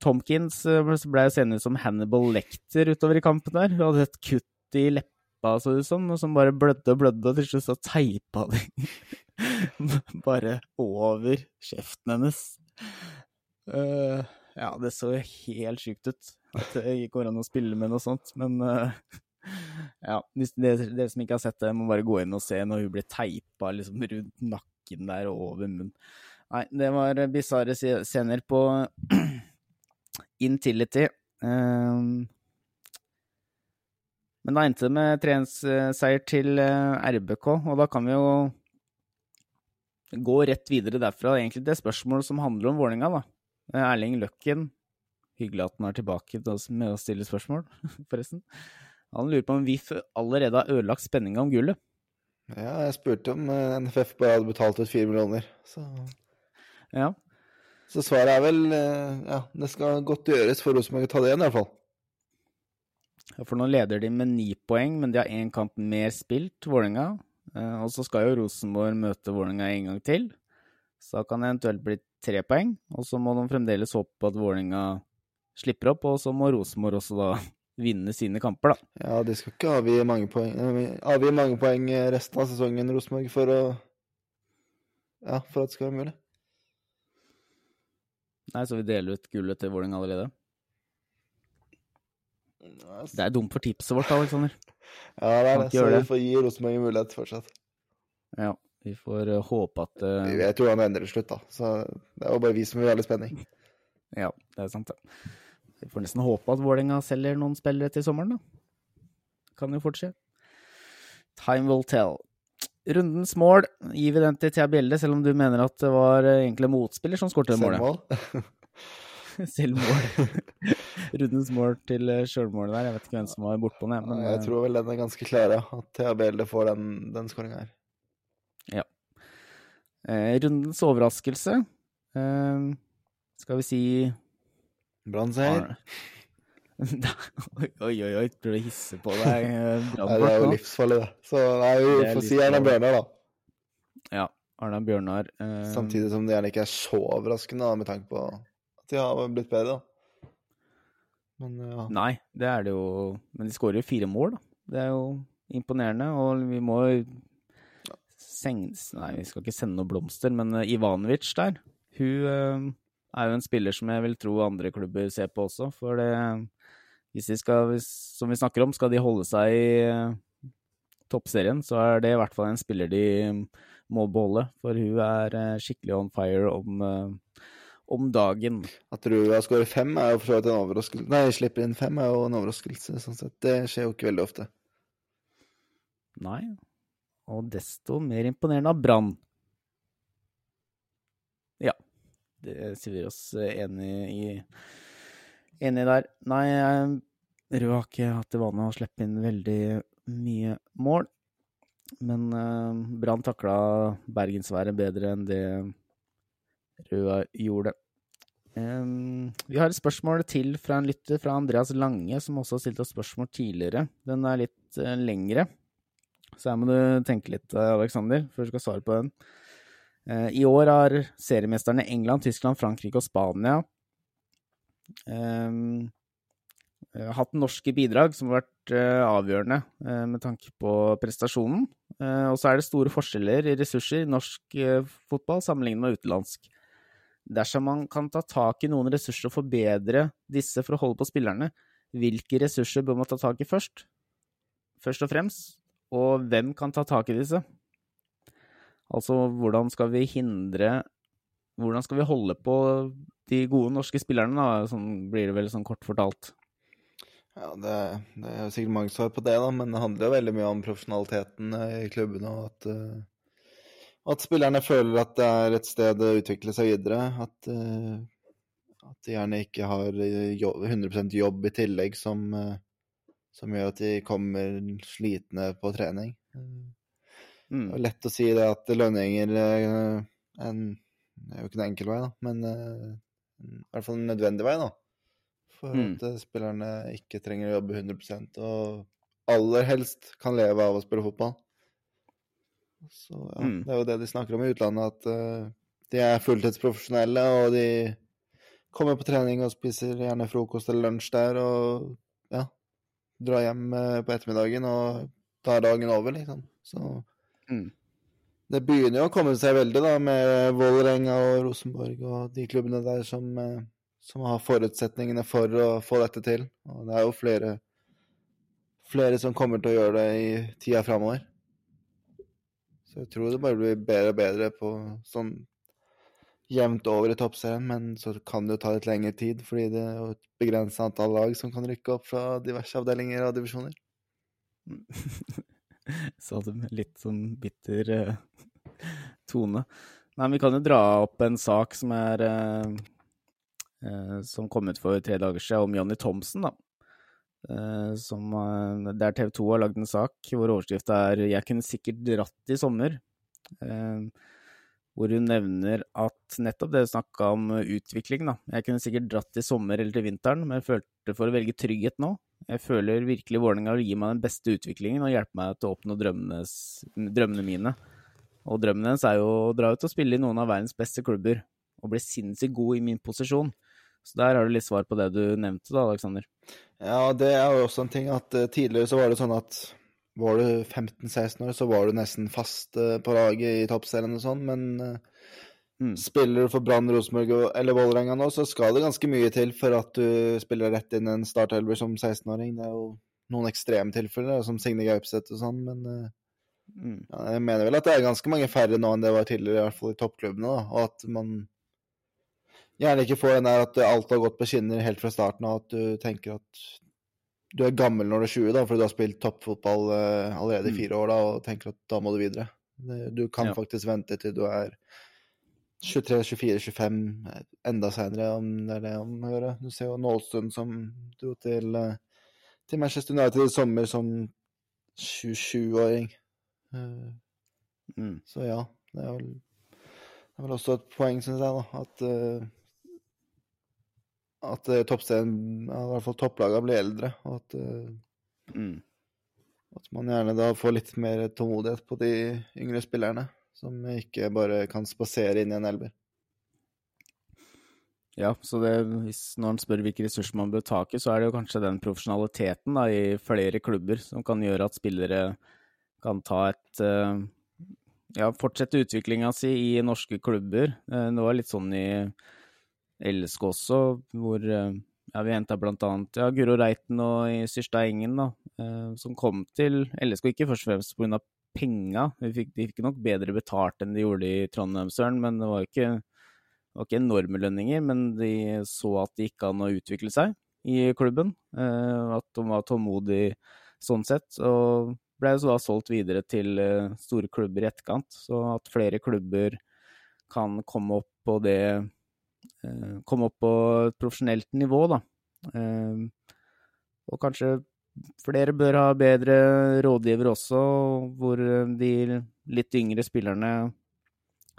Tomkins ble senere ut som Hannibal Lecter utover i kampen der. Hun hadde et kutt i leppa, så det ut som, og som bare blødde og blødde, og til slutt så teipa de <laughs> <laughs> bare over kjeften hennes. Uh, ja, det så helt sjukt ut. At det går an å spille med noe sånt. Men uh, ja, hvis dere, dere som ikke har sett det, må bare gå inn og se når hun blir teipa liksom, rundt nakken der og over munnen. Nei, det var bisarre scener på <clears throat> Intility. Um, men da endte det med 3-1-seier til RBK, og da kan vi jo gå rett videre derfra. Egentlig det spørsmålet som handler om Vålerenga, da. Eh, Erling Løkken, hyggelig at han er tilbake med å stille spørsmål, <laughs> forresten. Han lurer på om VIF allerede har ødelagt spenninga om gullet. Ja, jeg spurte om eh, NFF bare hadde betalt ut fire millioner, så Ja. Så svaret er vel eh, ja, det skal godt gjøres for Rosenborg å ta det igjen, i hvert fall. Ja, For nå leder de med ni poeng, men de har én kamp mer spilt, Vålerenga. Eh, Og så skal jo Rosenborg møte Vålerenga en gang til. Så da kan det eventuelt bli tre poeng. Og så må de fremdeles håpe på at Vålerenga slipper opp, og så må Rosenborg også da <laughs> vinne sine kamper, da. Ja, de skal ikke avgi mange poeng, eh, avgi mange poeng eh, resten av sesongen, Rosenborg, for å Ja, for at det skal være mulig. Nei, så vi deler ut gullet til Vålerenga allerede. Det er dumt for tipset vårt, Aleksander. Ja, det er det. Så vi får gi Rosenborg en mulighet fortsatt. Ja, vi får eh, håpe at eh, Jeg tror han endrer slutt, da. Så det er jo bare vi som vil ha litt spenning. <laughs> Ja, det er sant, det. Vi får nesten håpe at Vålerenga selger noen spillere til sommeren, da. Kan jo fort skje. Time will tell. Rundens mål, gir vi den til Thea Bjelle, selv om du mener at det var eh, egentlig motspiller som skåret det målet? <laughs> <laughs> Selvmål. Selvmål. <laughs> Rundens mål til eh, sjølmålet der. Jeg vet ikke hvem som var bortpå den, men Jeg eh, tror vel den er ganske klar, ja. At Thea Bjelde får den, den skåringa her. eh, rundens overraskelse eh, Skal vi si Brannseier. <laughs> Oi, oi, oi, oi, prøver å hisse på deg. eh, Nei, det er jo livsfarlig, det. Så nei, vi får si Erna. Bjørnar, da. Ja. Arna Bjørnar. eh, Samtidig som det gjerne ikke er så overraskende, da, med tanke på de har blitt bedre, da. Men ja. Nei, det er det jo. Men de skårer jo fire mål, da. Det er jo imponerende. Og vi må seng... Nei, vi skal ikke sende noen blomster, men eh, Ivanovic der, hun eh, er jo en spiller som jeg vil tro andre klubber ser på også. For det Hvis de skal, som vi snakker om, skal de holde seg i eh, toppserien, så er det i hvert fall en spiller de må beholde. For hun er eh, skikkelig on fire om, eh, om dagen. At Rua skårer fem, er jo for så vidt en overraskelse. Nei, slipper inn fem, er jo en overraskelse, sånn sett. Det skjer jo ikke veldig ofte. Nei. Og desto mer imponerende av Brann. Ja. Det sier vi oss enig i. Enig der. Nei, jeg- Rød har ikke hatt det vane å slippe inn veldig mye mål. Men uh, Brann takla bergensværet bedre enn det Rød gjorde. Um, vi har et spørsmål til fra en lytter, fra Andreas Lange, som også har stilt oss spørsmål tidligere. Den er litt uh, lengre. Så her må du tenke litt, Aleksander, Alexander, før du skal svare på den. Uh, I år har seriemesterne England, Tyskland, Frankrike og Spania um, eh, hatt norske bidrag som har vært eh, avgjørende eh, med tanke på prestasjonen. Eh, og så er det store forskjeller i ressurser i norsk eh, fotball sammenlignet med utenlandsk. Dersom man kan ta tak i noen ressurser og forbedre disse for å holde på spillerne, hvilke ressurser bør man ta tak i først? Først og fremst, og hvem kan ta tak i disse? Altså, hvordan skal vi hindre hvordan skal vi holde på de gode norske spillerne, da? Sånn blir det vel sånn kort fortalt. Ja, det, det er jo sikkert mange svar på det, da, men det handler jo veldig mye om profesjonaliteten eh, i klubbene. Og at, uh, at spillerne føler at det er et sted å utvikle seg videre. At, uh, at de gjerne ikke har jobb, 100% jobb i tillegg som, uh, som, gjør at de kommer slitne på trening. Mm. Det er lett å si det at lønninger er en, Det er jo ikke en enkel vei, da, men i hvert fall en nødvendig vei, da for mm. at eh, spillerne ikke trenger å jobbe 100 og aller helst kan leve av å spille fotball. Så ja, mm. Det er jo det de snakker om i utlandet, at uh, de er fulltidsprofesjonelle, og de kommer på trening og spiser gjerne frokost eller lunsj der, og ja, drar hjem uh, på ettermiddagen, og tar dagen over, liksom. Så mm. det begynner jo å komme seg veldig, da, med Vålerenga og Rosenborg og de klubbene der som uh, som har forutsetningene for å få dette til. Og det er jo flere, flere som kommer til å gjøre det i tida framover. Så jeg tror det bare blir bedre og bedre på sånn jevnt over i toppserien, men så kan det jo ta litt lengre tid, fordi det er et begrenset antall lag som kan rykke opp fra diverse avdelinger og divisjoner. Sa du med litt sånn bitter uh, tone. Nei, vi kan jo dra opp en sak som er uh Eh, som kom ut for tre dager siden, om Johnny Thomsen. da. Eh, som, eh, der TV 2 har lagd en sak hvor overskrifta er 'Jeg kunne sikkert dratt i sommer'. Hvor hun nevner at nettopp det du snakka om utvikling, da. Jeg kunne sikkert dratt i sommer eller til vinteren, men jeg følte for å velge trygghet nå. Jeg føler virkelig Vålerenga vil gi meg den beste utviklingen og hjelpe meg til å oppnå drømmene mine. Og drømmen hennes er jo å dra ut og spille i noen av verdens beste klubber, og bli sinnssykt god i min posisjon. Så der har du litt svar på det du nevnte, da, Aleksander. Ja, det er jo også en ting at uh, tidligere så var det sånn at var du 15-16 år, så var du nesten fast uh, på laget i toppserien og sånn, men uh, mm. spiller du for Brann, Rosenborg eller Vålerenga nå, så skal det ganske mye til for at du spiller rett inn en startelver som 16-åring. Det er jo noen ekstreme tilfeller, som Signe Gaupseth og sånn, men mm. ja, jeg mener vel at det er ganske mange færre nå enn det var tidligere, i hvert fall i toppklubbene, da, og at man gjerne ikke få den der at alt har gått på skinner helt fra starten av, at du tenker at du er gammel når du er 20, da, fordi du har spilt toppfotball uh, allerede i mm. fire år da, og tenker at da må du videre. Du kan ja. faktisk vente til du er 23, 24, 25, enda seinere, om det er det om å gjøre. Du ser jo Nålstund som dro til, uh, til Manchester United i sommer som 27-åring. Uh, eh, mm. Så ja, det er vel, det er vel også et poeng, syns jeg, da, at at uh, toppserien, i hvert fall topplagene, blir eldre. Og at, uh, mm. at man gjerne da får litt mer tålmodighet på de yngre spillerne. Som ikke bare kan spasere inn i en elver. Ja, så det, hvis, når en spør hvilke ressurser man bør tak i, så er det jo kanskje den profesjonaliteten da, i flere klubber som kan gjøre at spillere kan ta et uh, Ja, fortsette utviklinga si i norske klubber. Uh, det var litt sånn i LSK også, hvor eh, ja, vi henta blant annet ja, Guro Reiten og Syrstad Engen, da, eh, som kom til LSK ikke først og fremst pga. penga. De fikk, de fikk nok bedre betalt enn de gjorde i Trondheimsøren, men det var ikke, var ikke enorme lønninger. Men de så at det gikk an å utvikle seg i klubben. Eh, at de var tålmodige sånn sett. Og ble så da solgt videre til store klubber i etterkant. Så at flere klubber kan komme opp på det komme opp på et profesjonelt nivå, da. Eh, og kanskje flere bør ha bedre rådgivere også, hvor de litt yngre spillerne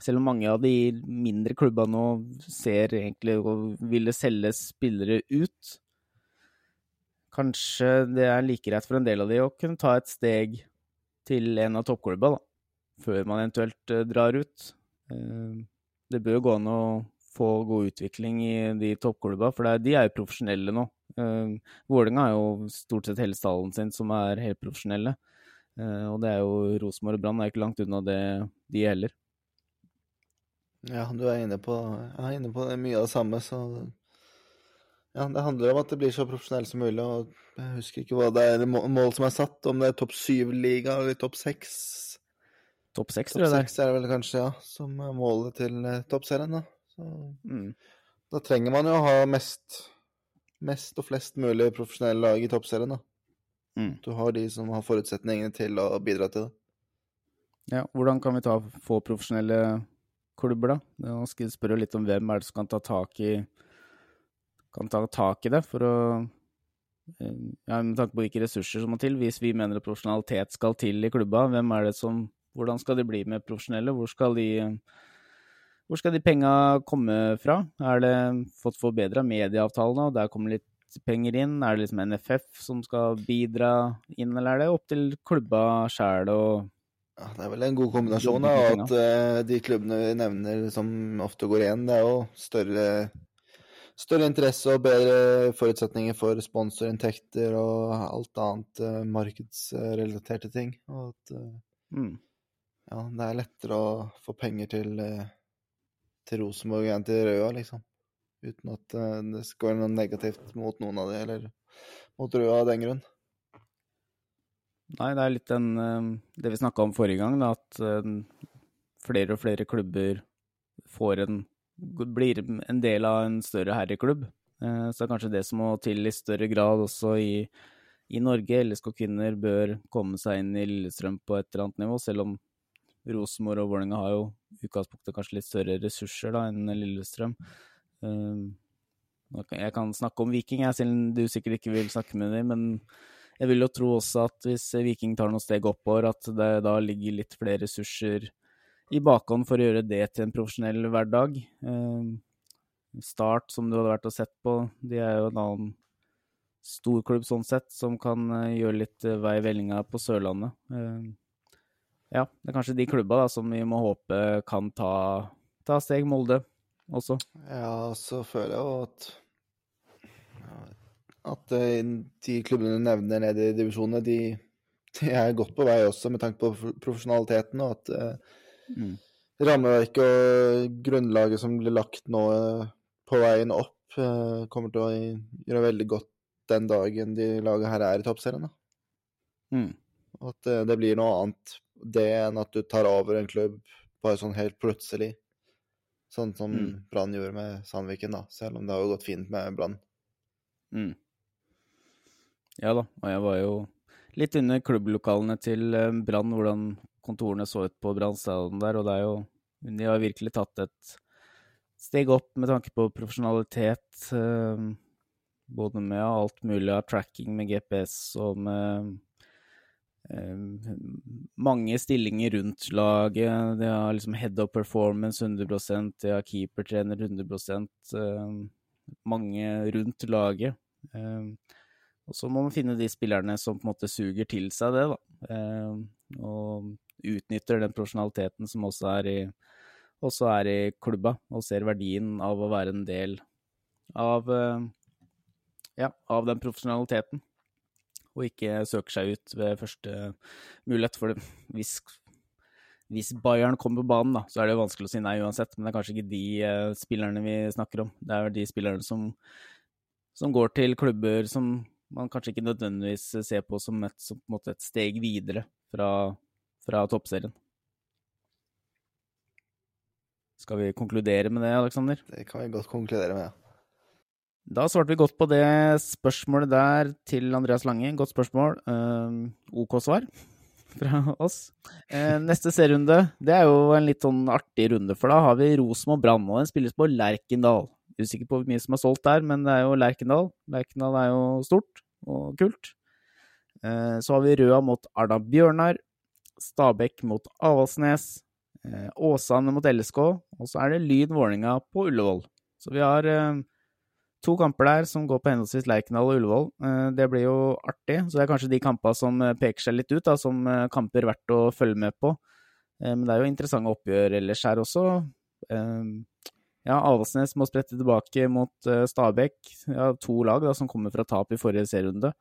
selv om mange av de mindre klubbene nå ser egentlig å ville selge spillere ut, kanskje det er like greit for en del av de å kunne ta et steg til en av toppklubbene, da, før man eventuelt eh, drar ut. Det bør gå an å få god utvikling i de toppklubba, for er, de er jo profesjonelle nå. Uh, Vålerenga er jo stort sett hele stallen sin som er helt profesjonelle. Uh, og det er jo Rosenborg og Brann er ikke langt unna det, de heller. Ja, du er inne på, jeg er inne på det, mye av det samme, så ja, det handler om at det blir så profesjonelt som mulig. og Jeg husker ikke hva det er mål som er satt, om det er topp syv-liga eller topp seks. Topp seks, tror jeg det er. Topp seks er det vel kanskje, ja, som målet til eh, toppserien. da. Så Mm. da trenger man jo å ha mest, mest og flest mulig profesjonelle lag i toppserien, da. Mm. Du har de som har forutsetningene til å bidra til det. Ja, hvordan kan vi ta, få profesjonelle klubber, da? Nå skal jeg spørre litt om hvem er det som kan ta tak i, kan ta tak i det, for å eh, ja, Med tanke på hvilke ressurser som må til. Hvis vi mener at profesjonalitet skal til i klubba, hvem er det som Hvordan skal de bli med profesjonelle? Hvor skal de hvor skal de penga komme fra? Er det fått forbedra medieavtalene, og der kommer litt penger inn? Er det liksom NFF som skal bidra inn, eller er det opp til klubba sjæl og Ja, det er vel en god kombinasjon da, at uh, de klubbene vi nevner som ofte går igjen, det er jo større, større interesse og bedre forutsetninger for sponsorinntekter og alt annet uh, markedsrelaterte ting. Og at uh, mm. ja, det er lettere å få penger til, eh, til Rosenborg enn til Røa, liksom. Uten at eh, det skal være noe negativt mot noen av de, eller mot Røa av den grunn. Nei, det er litt den, eh, det vi snakka om forrige gang, da, at eh, flere og flere klubber får en, blir en del av en større herreklubb. Så det er kanskje det som må til i større grad også i, i Norge. LSK kvinner bør komme seg inn i Lillestrøm på et eller annet nivå, selv om Rosenborg og Vålerenga har jo i utgangspunktet kanskje litt større ressurser da enn Lillestrøm. Eh, kan- Jeg kan snakke om Viking, jeg, om du sikkert ikke vil snakke med dem, men jeg vil jo tro også at hvis Viking tar noen steg oppover, at det da ligger litt flere ressurser i bakhånd for å gjøre det til en profesjonell hverdag. Eh, Start, som du hadde vært og sett på, de er jo en annen storklubb sånn sett, som kan eh, gjøre litt eh, vei i vellinga på Sørlandet. Ja, det er kanskje de klubba da, som vi må håpe kan ta, ta steg Molde også. Ja, så føler jeg jo at at eh, de klubbene du nevner nede i divisjonene, de, de er godt på vei også med tanke på profesjonaliteten, og at eh, Mm. rammeverket og grunnlaget som blir lagt nå eh, på veien opp, kommer til å gjøre veldig godt den dagen de laget her er i toppserien. Mm. At det blir noe annet det enn at du tar over en klubb bare sånn helt plutselig. Sånn som Mm. Brann gjorde med Sandviken, da, selv om det har jo gått fint med Brann. Mm. Ja da, og jeg var jo litt under klubblokalene til eh, Brann, hvordan kontorene så ut på Brann stadion der, og det er jo De har virkelig tatt et steg opp med tanke på profesjonalitet, eh, både med alt mulig av tracking med GPS og med mange stillinger rundt laget. De har liksom head of performance 100% de har keepertrener 100 eh, mange rundt laget. Eh, og så må man finne de spillerne som på en måte suger til seg det, da. Eh, og utnytter den profesjonaliteten som også er i, også er i klubba, og ser verdien av å være en del av, eh, ja, av den profesjonaliteten. Og ikke søker seg ut ved første mulighet. For. Hvis, hvis Bayern kommer på banen, da, så er det vanskelig å si nei uansett. Men det er kanskje ikke de eh, spillerne vi snakker om. Det er de spillerne som, som går til klubber som man kanskje ikke nødvendigvis ser på som et, som på et steg videre fra, fra toppserien. Skal vi konkludere med det, Aleksander? Det kan vi godt konkludere med. ja. Da svarte vi godt på det spørsmålet der til Andreas Lange. Godt spørsmål. Eh, OK svar fra oss. Eh, neste serierunde, det er jo en litt sånn artig runde, for da har vi Rosenborg Brann, og den spilles på Lerkendal. Usikker på hvor mye som er solgt der, men det er jo Lerkendal. Lerkendal er jo stort og kult. Eh, så har vi Røa mot Arna Bjørnar. Stabæk mot Avaldsnes. Eh, Åsane mot LSK. Og så er det Lyn Vålerenga på Ullevål. Så vi har to kamper der som går på henholdsvis Lerkendal og Ullevål. Eh, Det blir jo artig. Så det er kanskje de kampene som eh, peker seg litt ut, da, som eh, kamper verdt å følge med på. Men det er jo interessante oppgjør ellers her også. Ja, Avaldsnes må sprette tilbake mot Stabæk. Ja, to lag da, som kommer fra tap i forrige serierunde.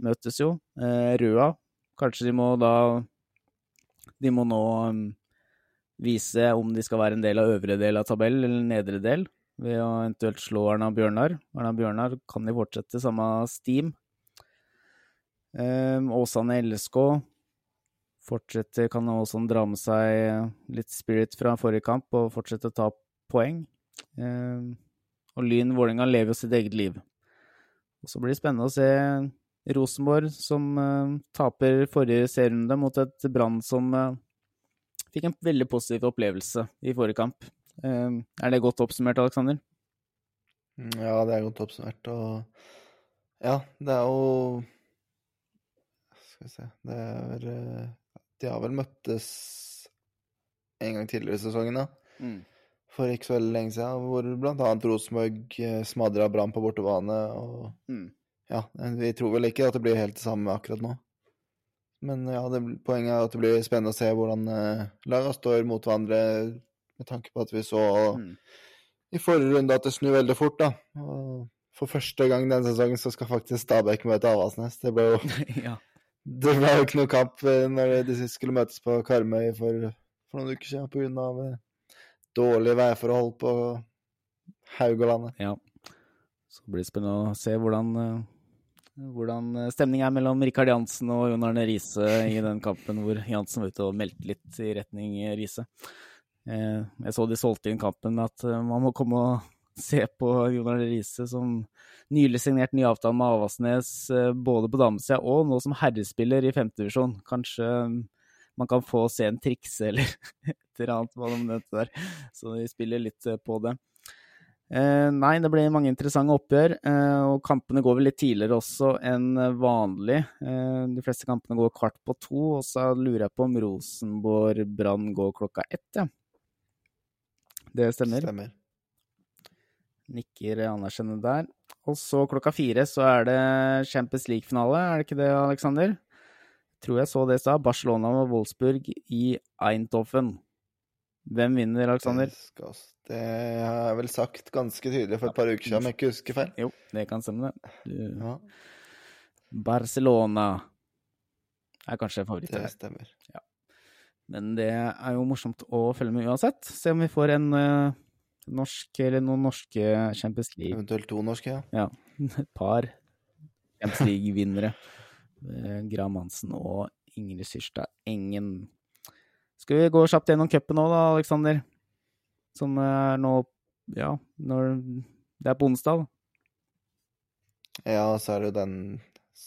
Møtes jo. Røa, kanskje de må da De må nå um, vise om de skal være en del av øvre del av tabell eller nedre del, ved å eventuelt slå Arna Bjørnar. Arna Bjørnar kan de fortsette samme steam. Um, Åsane LSK fortsetter, kan Åsane dra med seg litt spirit fra forrige kamp og fortsette å ta poeng. Eh, og Lyn Vålerenga lever jo sitt eget liv. Og så blir det spennende å se Rosenborg, som eh, taper forrige serierunde mot et Brann som eh, fikk en veldig positiv opplevelse i forrige kamp. Eh, er det godt oppsummert, Aleksander? Mm, Ja, det er godt oppsummert. Og ja, det er jo Skal vi se Det er eh, De har vel møttes en gang tidligere i sesongen, da. For ikke så veldig lenge siden, hvor blant annet Rosenborg eh, smadra Brann på bortebane. Og Mm. ja, vi tror vel ikke at det blir helt det samme akkurat nå. Men ja, det, poenget er at det blir spennende å se hvordan eh, lagene står mot hverandre, med tanke på at vi så Mm. i forrige runde at det snur veldig fort, da. Og for første gang denne sesongen så skal faktisk Stabæk møte Avaldsnes. Det ble jo, <laughs> ja. det ble jo ikke noe kamp eh, når de skulle møtes på Karmøy for, for noen uker siden pga. dårlige værforhold på Haugalandet. Ja. Så blir det spennende å se hvordan, eh, hvordan stemningen er mellom Rikard Jansen og Jon Arne Riise i den kampen hvor Jansen var ute og meldte litt i retning Riise. Eh, Jeg så de solgte inn kampen at eh, man må komme og <laughs> se på Jon Arne Riise som nylig signert ny avtale med Avaldsnes, eh, både på damesida og nå som herrespiller i femtedivisjon. Kanskje man kan få se en trikse eller <laughs> et eller annet hva de nevnte der. Så de spiller litt på det. Eh, nei, det blir mange interessante oppgjør, eh, og kampene går vel litt tidligere også enn vanlig. Eh, de fleste kampene går kvart på to, og så lurer jeg på om Rosenborg-Brann går klokka ett, ja. Det stemmer. Stemmer. Nikker anerkjennende der. Og så klokka fire så er det Champions League-finale, er det ikke det, Aleksander? Tror jeg så det i stad. Barcelona og Wolfsburg i Eindhoven. Hvem vinner, Aleksander? Det, det har jeg vel sagt ganske tydelig for et par uker siden, om jeg ikke husker feil. Jo, det kan stemme, det. Du- Ja, Barcelona er kanskje favoritt det stemmer. stemmer. Men det er jo morsomt å følge med uansett. Se om vi får en uh, norsk, eller noen norske Champions League Eventuelt to norske, ja. Ja, <laughs> et par Champions League-vinnere. Eh, Graham Hansen og Ingrid Syrstad Engen. Skal vi gå kjapt gjennom cupen nå, da, Aleksander? Som er nå Ja, når Det er på onsdag. da. Ja, så er det jo den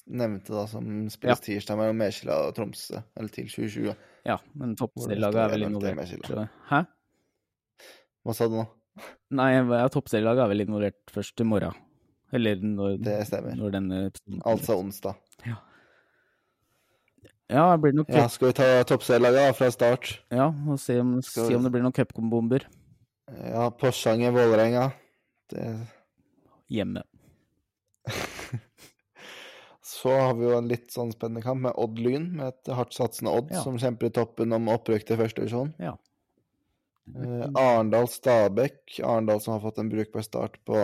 nevnte da, som spilles tirsdag mellom Mekjela og Tromsø, eller til 2020. Ja, men toppserielaget er vel 1-0 involvert. Hæ? Hva sa du nå? Nei, toppserielaget er vel involvert først i morgen. Eller når, Det stemmer. når denne Altså onsdag. Ja, Ja, blir nok Ja, skal vi ta toppserielaget fra start? Ja, og se om, se om det blir noen cupbomber Ja, Porsanger, Vålerenga. Det hjemme. Så har vi jo en litt sånn spennende kamp med Odd Lyn, med et hardt satsende Odd Ja. som kjemper i toppen om opprykk til første divisjon. Ja. Uh, Arendal Stabæk. Arendal som har fått en brukbar start på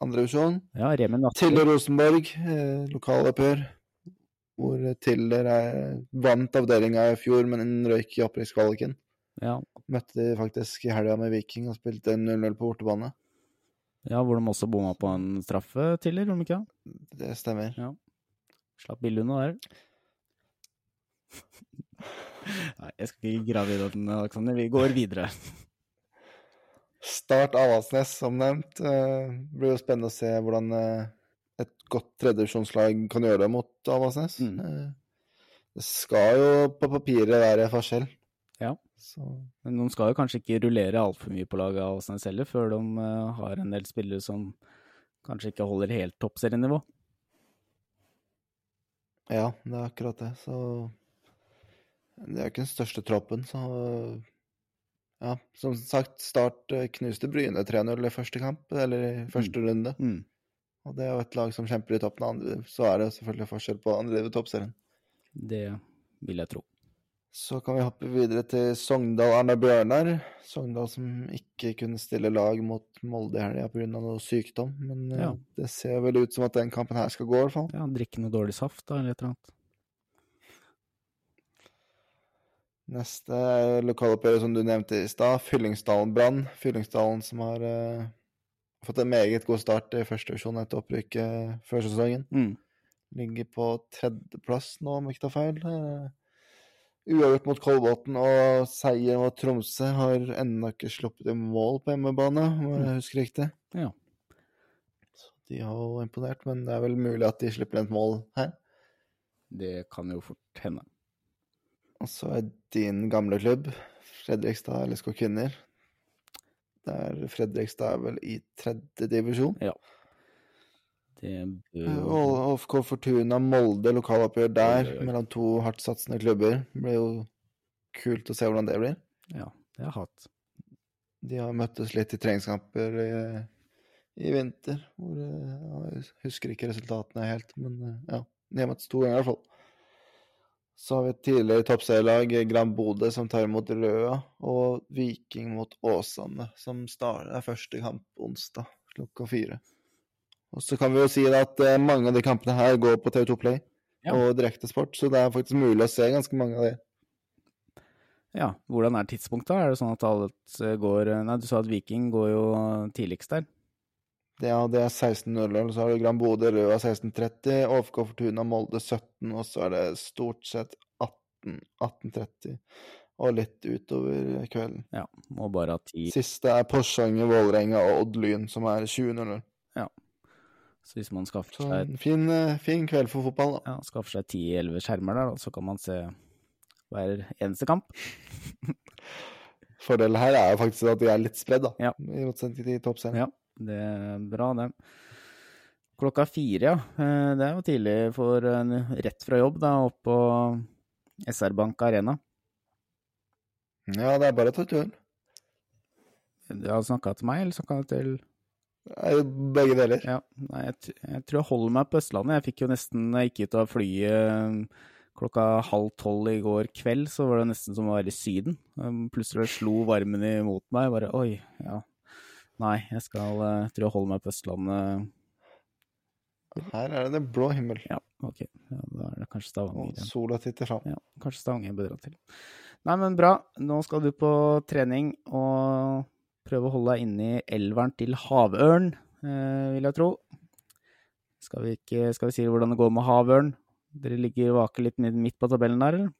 andre divisjon. Ja, Tiller Rosenborg, eh, lokaloppgjør. Hvor Tiller er, vant avdelinga i fjor, men røyk i opprykkskvaliken. Ja, Møtte de faktisk i helga med Viking og spilte 0-0 på bortebane. ja, hvor de også bomma på en straffe tidligere, om ikke? Det stemmer. Slapp billig unna der. Nei, jeg skal ikke grave i den, Aleksander. Vi går videre. <laughs> Start Avaldsnes, som nevnt. Eh, Det blir jo spennende å se hvordan eh, et godt tredjevisjonslag kan gjøre det mot Avaldsnes. Mm. Eh, Det skal jo på papiret være forskjell. Ja. Så Men de skal jo kanskje ikke rullere altfor mye på laget av Åsnes heller, før de eh, har en del spillere som kanskje ikke holder helt toppserienivå. Ja, det er akkurat det. Så det er ikke den største troppen, så ja, som sagt, Start eh, knuste Bryne 3-0 i første kamp, eller i første runde. Mm. Og det er jo et lag som kjemper i toppen av andre, så er det selvfølgelig forskjell på andre i toppserien. Det vil jeg tro. Så kan vi hoppe videre til Sogndal-Arne Bjørnar. Sogndal som ikke kunne stille lag mot Molde i helga pga. noe sykdom. Men eh, Ja. det ser vel ut som at den kampen her skal gå, i hvert fall. Ja, drikke noe dårlig saft, da, eller et eller annet. Neste er lokaloppgjøret som du nevnte i stad, Fyllingsdalen Brann. Fyllingsdalen som har eh, fått en meget god start i første divisjon etter opprykket før sesongen. Mm. Ligger på tredjeplass nå, om jeg ikke tar feil. Eh, uavgjort mot Kolbotn og seier mot Tromsø. Har ennå ikke sluppet i mål på hjemmebane, om jeg husker riktig. Ja. Så de har jo imponert, men det er vel mulig at de slipper et mål her. Det kan jo fort hende. Og så er din gamle klubb, Fredrikstad LSK Kvinner Der Fredrikstad er vel i tredje divisjon. Det bør OFK Fortuna Molde, lokaloppgjør der Oi, oi, oi. mellom to hardtsatsende klubber. Det blir jo kult å se hvordan det blir. Ja, det jeg hatt. De har møttes litt i treningskamper i, i vinter. Hvor, eh, jeg husker ikke resultatene helt, men eh, ja. De har møttes to ganger i hvert fall. Så har vi et tidligere toppserielag, Gran Bodø, som tar imot Røa. Og Viking mot Åsane, som starter er første kamp onsdag klokka fire. Og så kan vi jo si at eh, mange av de kampene her går på TV2 Play Ja. og direktesport, så det er faktisk mulig å se ganske mange av de. Ja, hvordan er tidspunktet? Er det sånn at alt eh, går Nei, du sa at Viking går jo tidligst der. Ja, det er 16.00, så har du Gran Bodø Røa 16.30, OFK Fortuna Molde 17, og så er det stort sett 18, 18.30, og litt utover kvelden. Ja, må bare ti. Siste er Porsanger, Vålerenga og Odd Lyn, som er 20.00. Så hvis man skaffer Så seg, en fin, eh, fin kveld for fotball, da. ja, skaffer seg ti-elleve skjermer der, da, så kan man se hver eneste kamp. <laughs> Fordelen her er jo faktisk at de er litt spredd, da. Ja. I motsetning til toppserien. Ja, det er bra, det. Klokka fire, ja. Eh, Det er jo tidlig for rett fra jobb, da, opp på SR Bank Arena. Ja, det er bare å ta turen. Du har snakka til meg, eller snakka til begge deler. Ja, nei, jeg, jeg tror jeg holder meg på Østlandet. Jeg fikk jo nesten, jeg gikk ut av flyet eh, klokka halv tolv i går kveld, så var det nesten som å være i Syden. Um, Plutselig slo varmen imot meg. Bare oi, ja. Nei, jeg skal jeg tror jeg holder meg på Østlandet. Her er det blå himmel, Ja, ok. Ja, da er det kanskje Stavanger og sola titter fram. Ja, kanskje Stavanger bør dra til. Nei, men bra. Nå skal du på trening og prøve å holde deg inne i elveren til havørn, eh, vil jeg tro. Skal vi, ikke, skal vi si hvordan det går med havørn? Dere ligger vake litt midt på tabellen der, eller?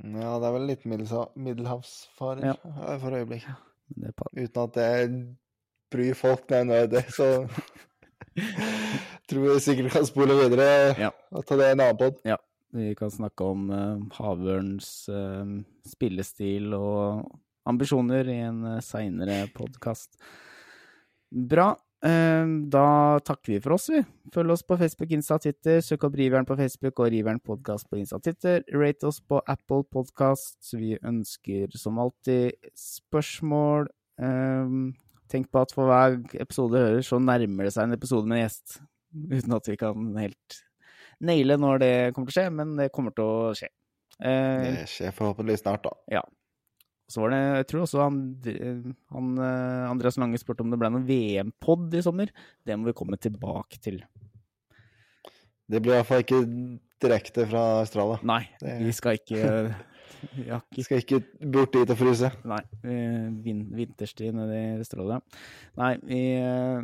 Ja, det er vel litt middelhavsfarer Ja. for øyeblikket. Det Uten at det bryr folk det, så tror jeg sikkert kan spole videre Ja. og ta det en annen pod. Vi kan snakke om uh, havørns uh, spillestil og ambisjoner i en uh, seinere podkast. Bra. Eh, da takker vi for oss, vi. Følg oss på Facebook, Insta, Twitter. Søk opp Riveren på Facebook og Riveren podkast på Insta Twitter. Rate oss på Apple Podkast. Vi ønsker som alltid spørsmål. Eh, tenk på at for hver episode du hører, så nærmer det seg en episode med en gjest. Uten at vi kan helt naile når det kommer til å skje, men det kommer til å skje. Eh, Det skjer forhåpentligvis snart, da. Så var det, jeg tror også han, han eh, Andreas Lange spurte om det ble noen VM-pod i sommer. Det må vi komme tilbake til. Det blir i hvert fall ikke direkte fra Australia. Nei, Det- vi skal ikke <laughs> ikke skal ikke bort dit og fryse. Nei, vin, vinterstid nede i Australia. Nei, vi eh,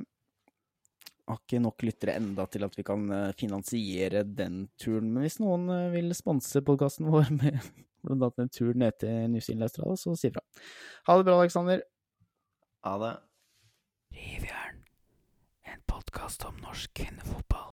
har ikke nok lyttere enda til at vi kan eh, finansiere den turen. Men hvis noen vil sponse podkasten vår <laughs> med blant annet en tur ned til New Zealand Australia, så si ifra. Ha det bra, Aleksander. Ha det. Rivjern, en podkast om norsk kvinnefotball.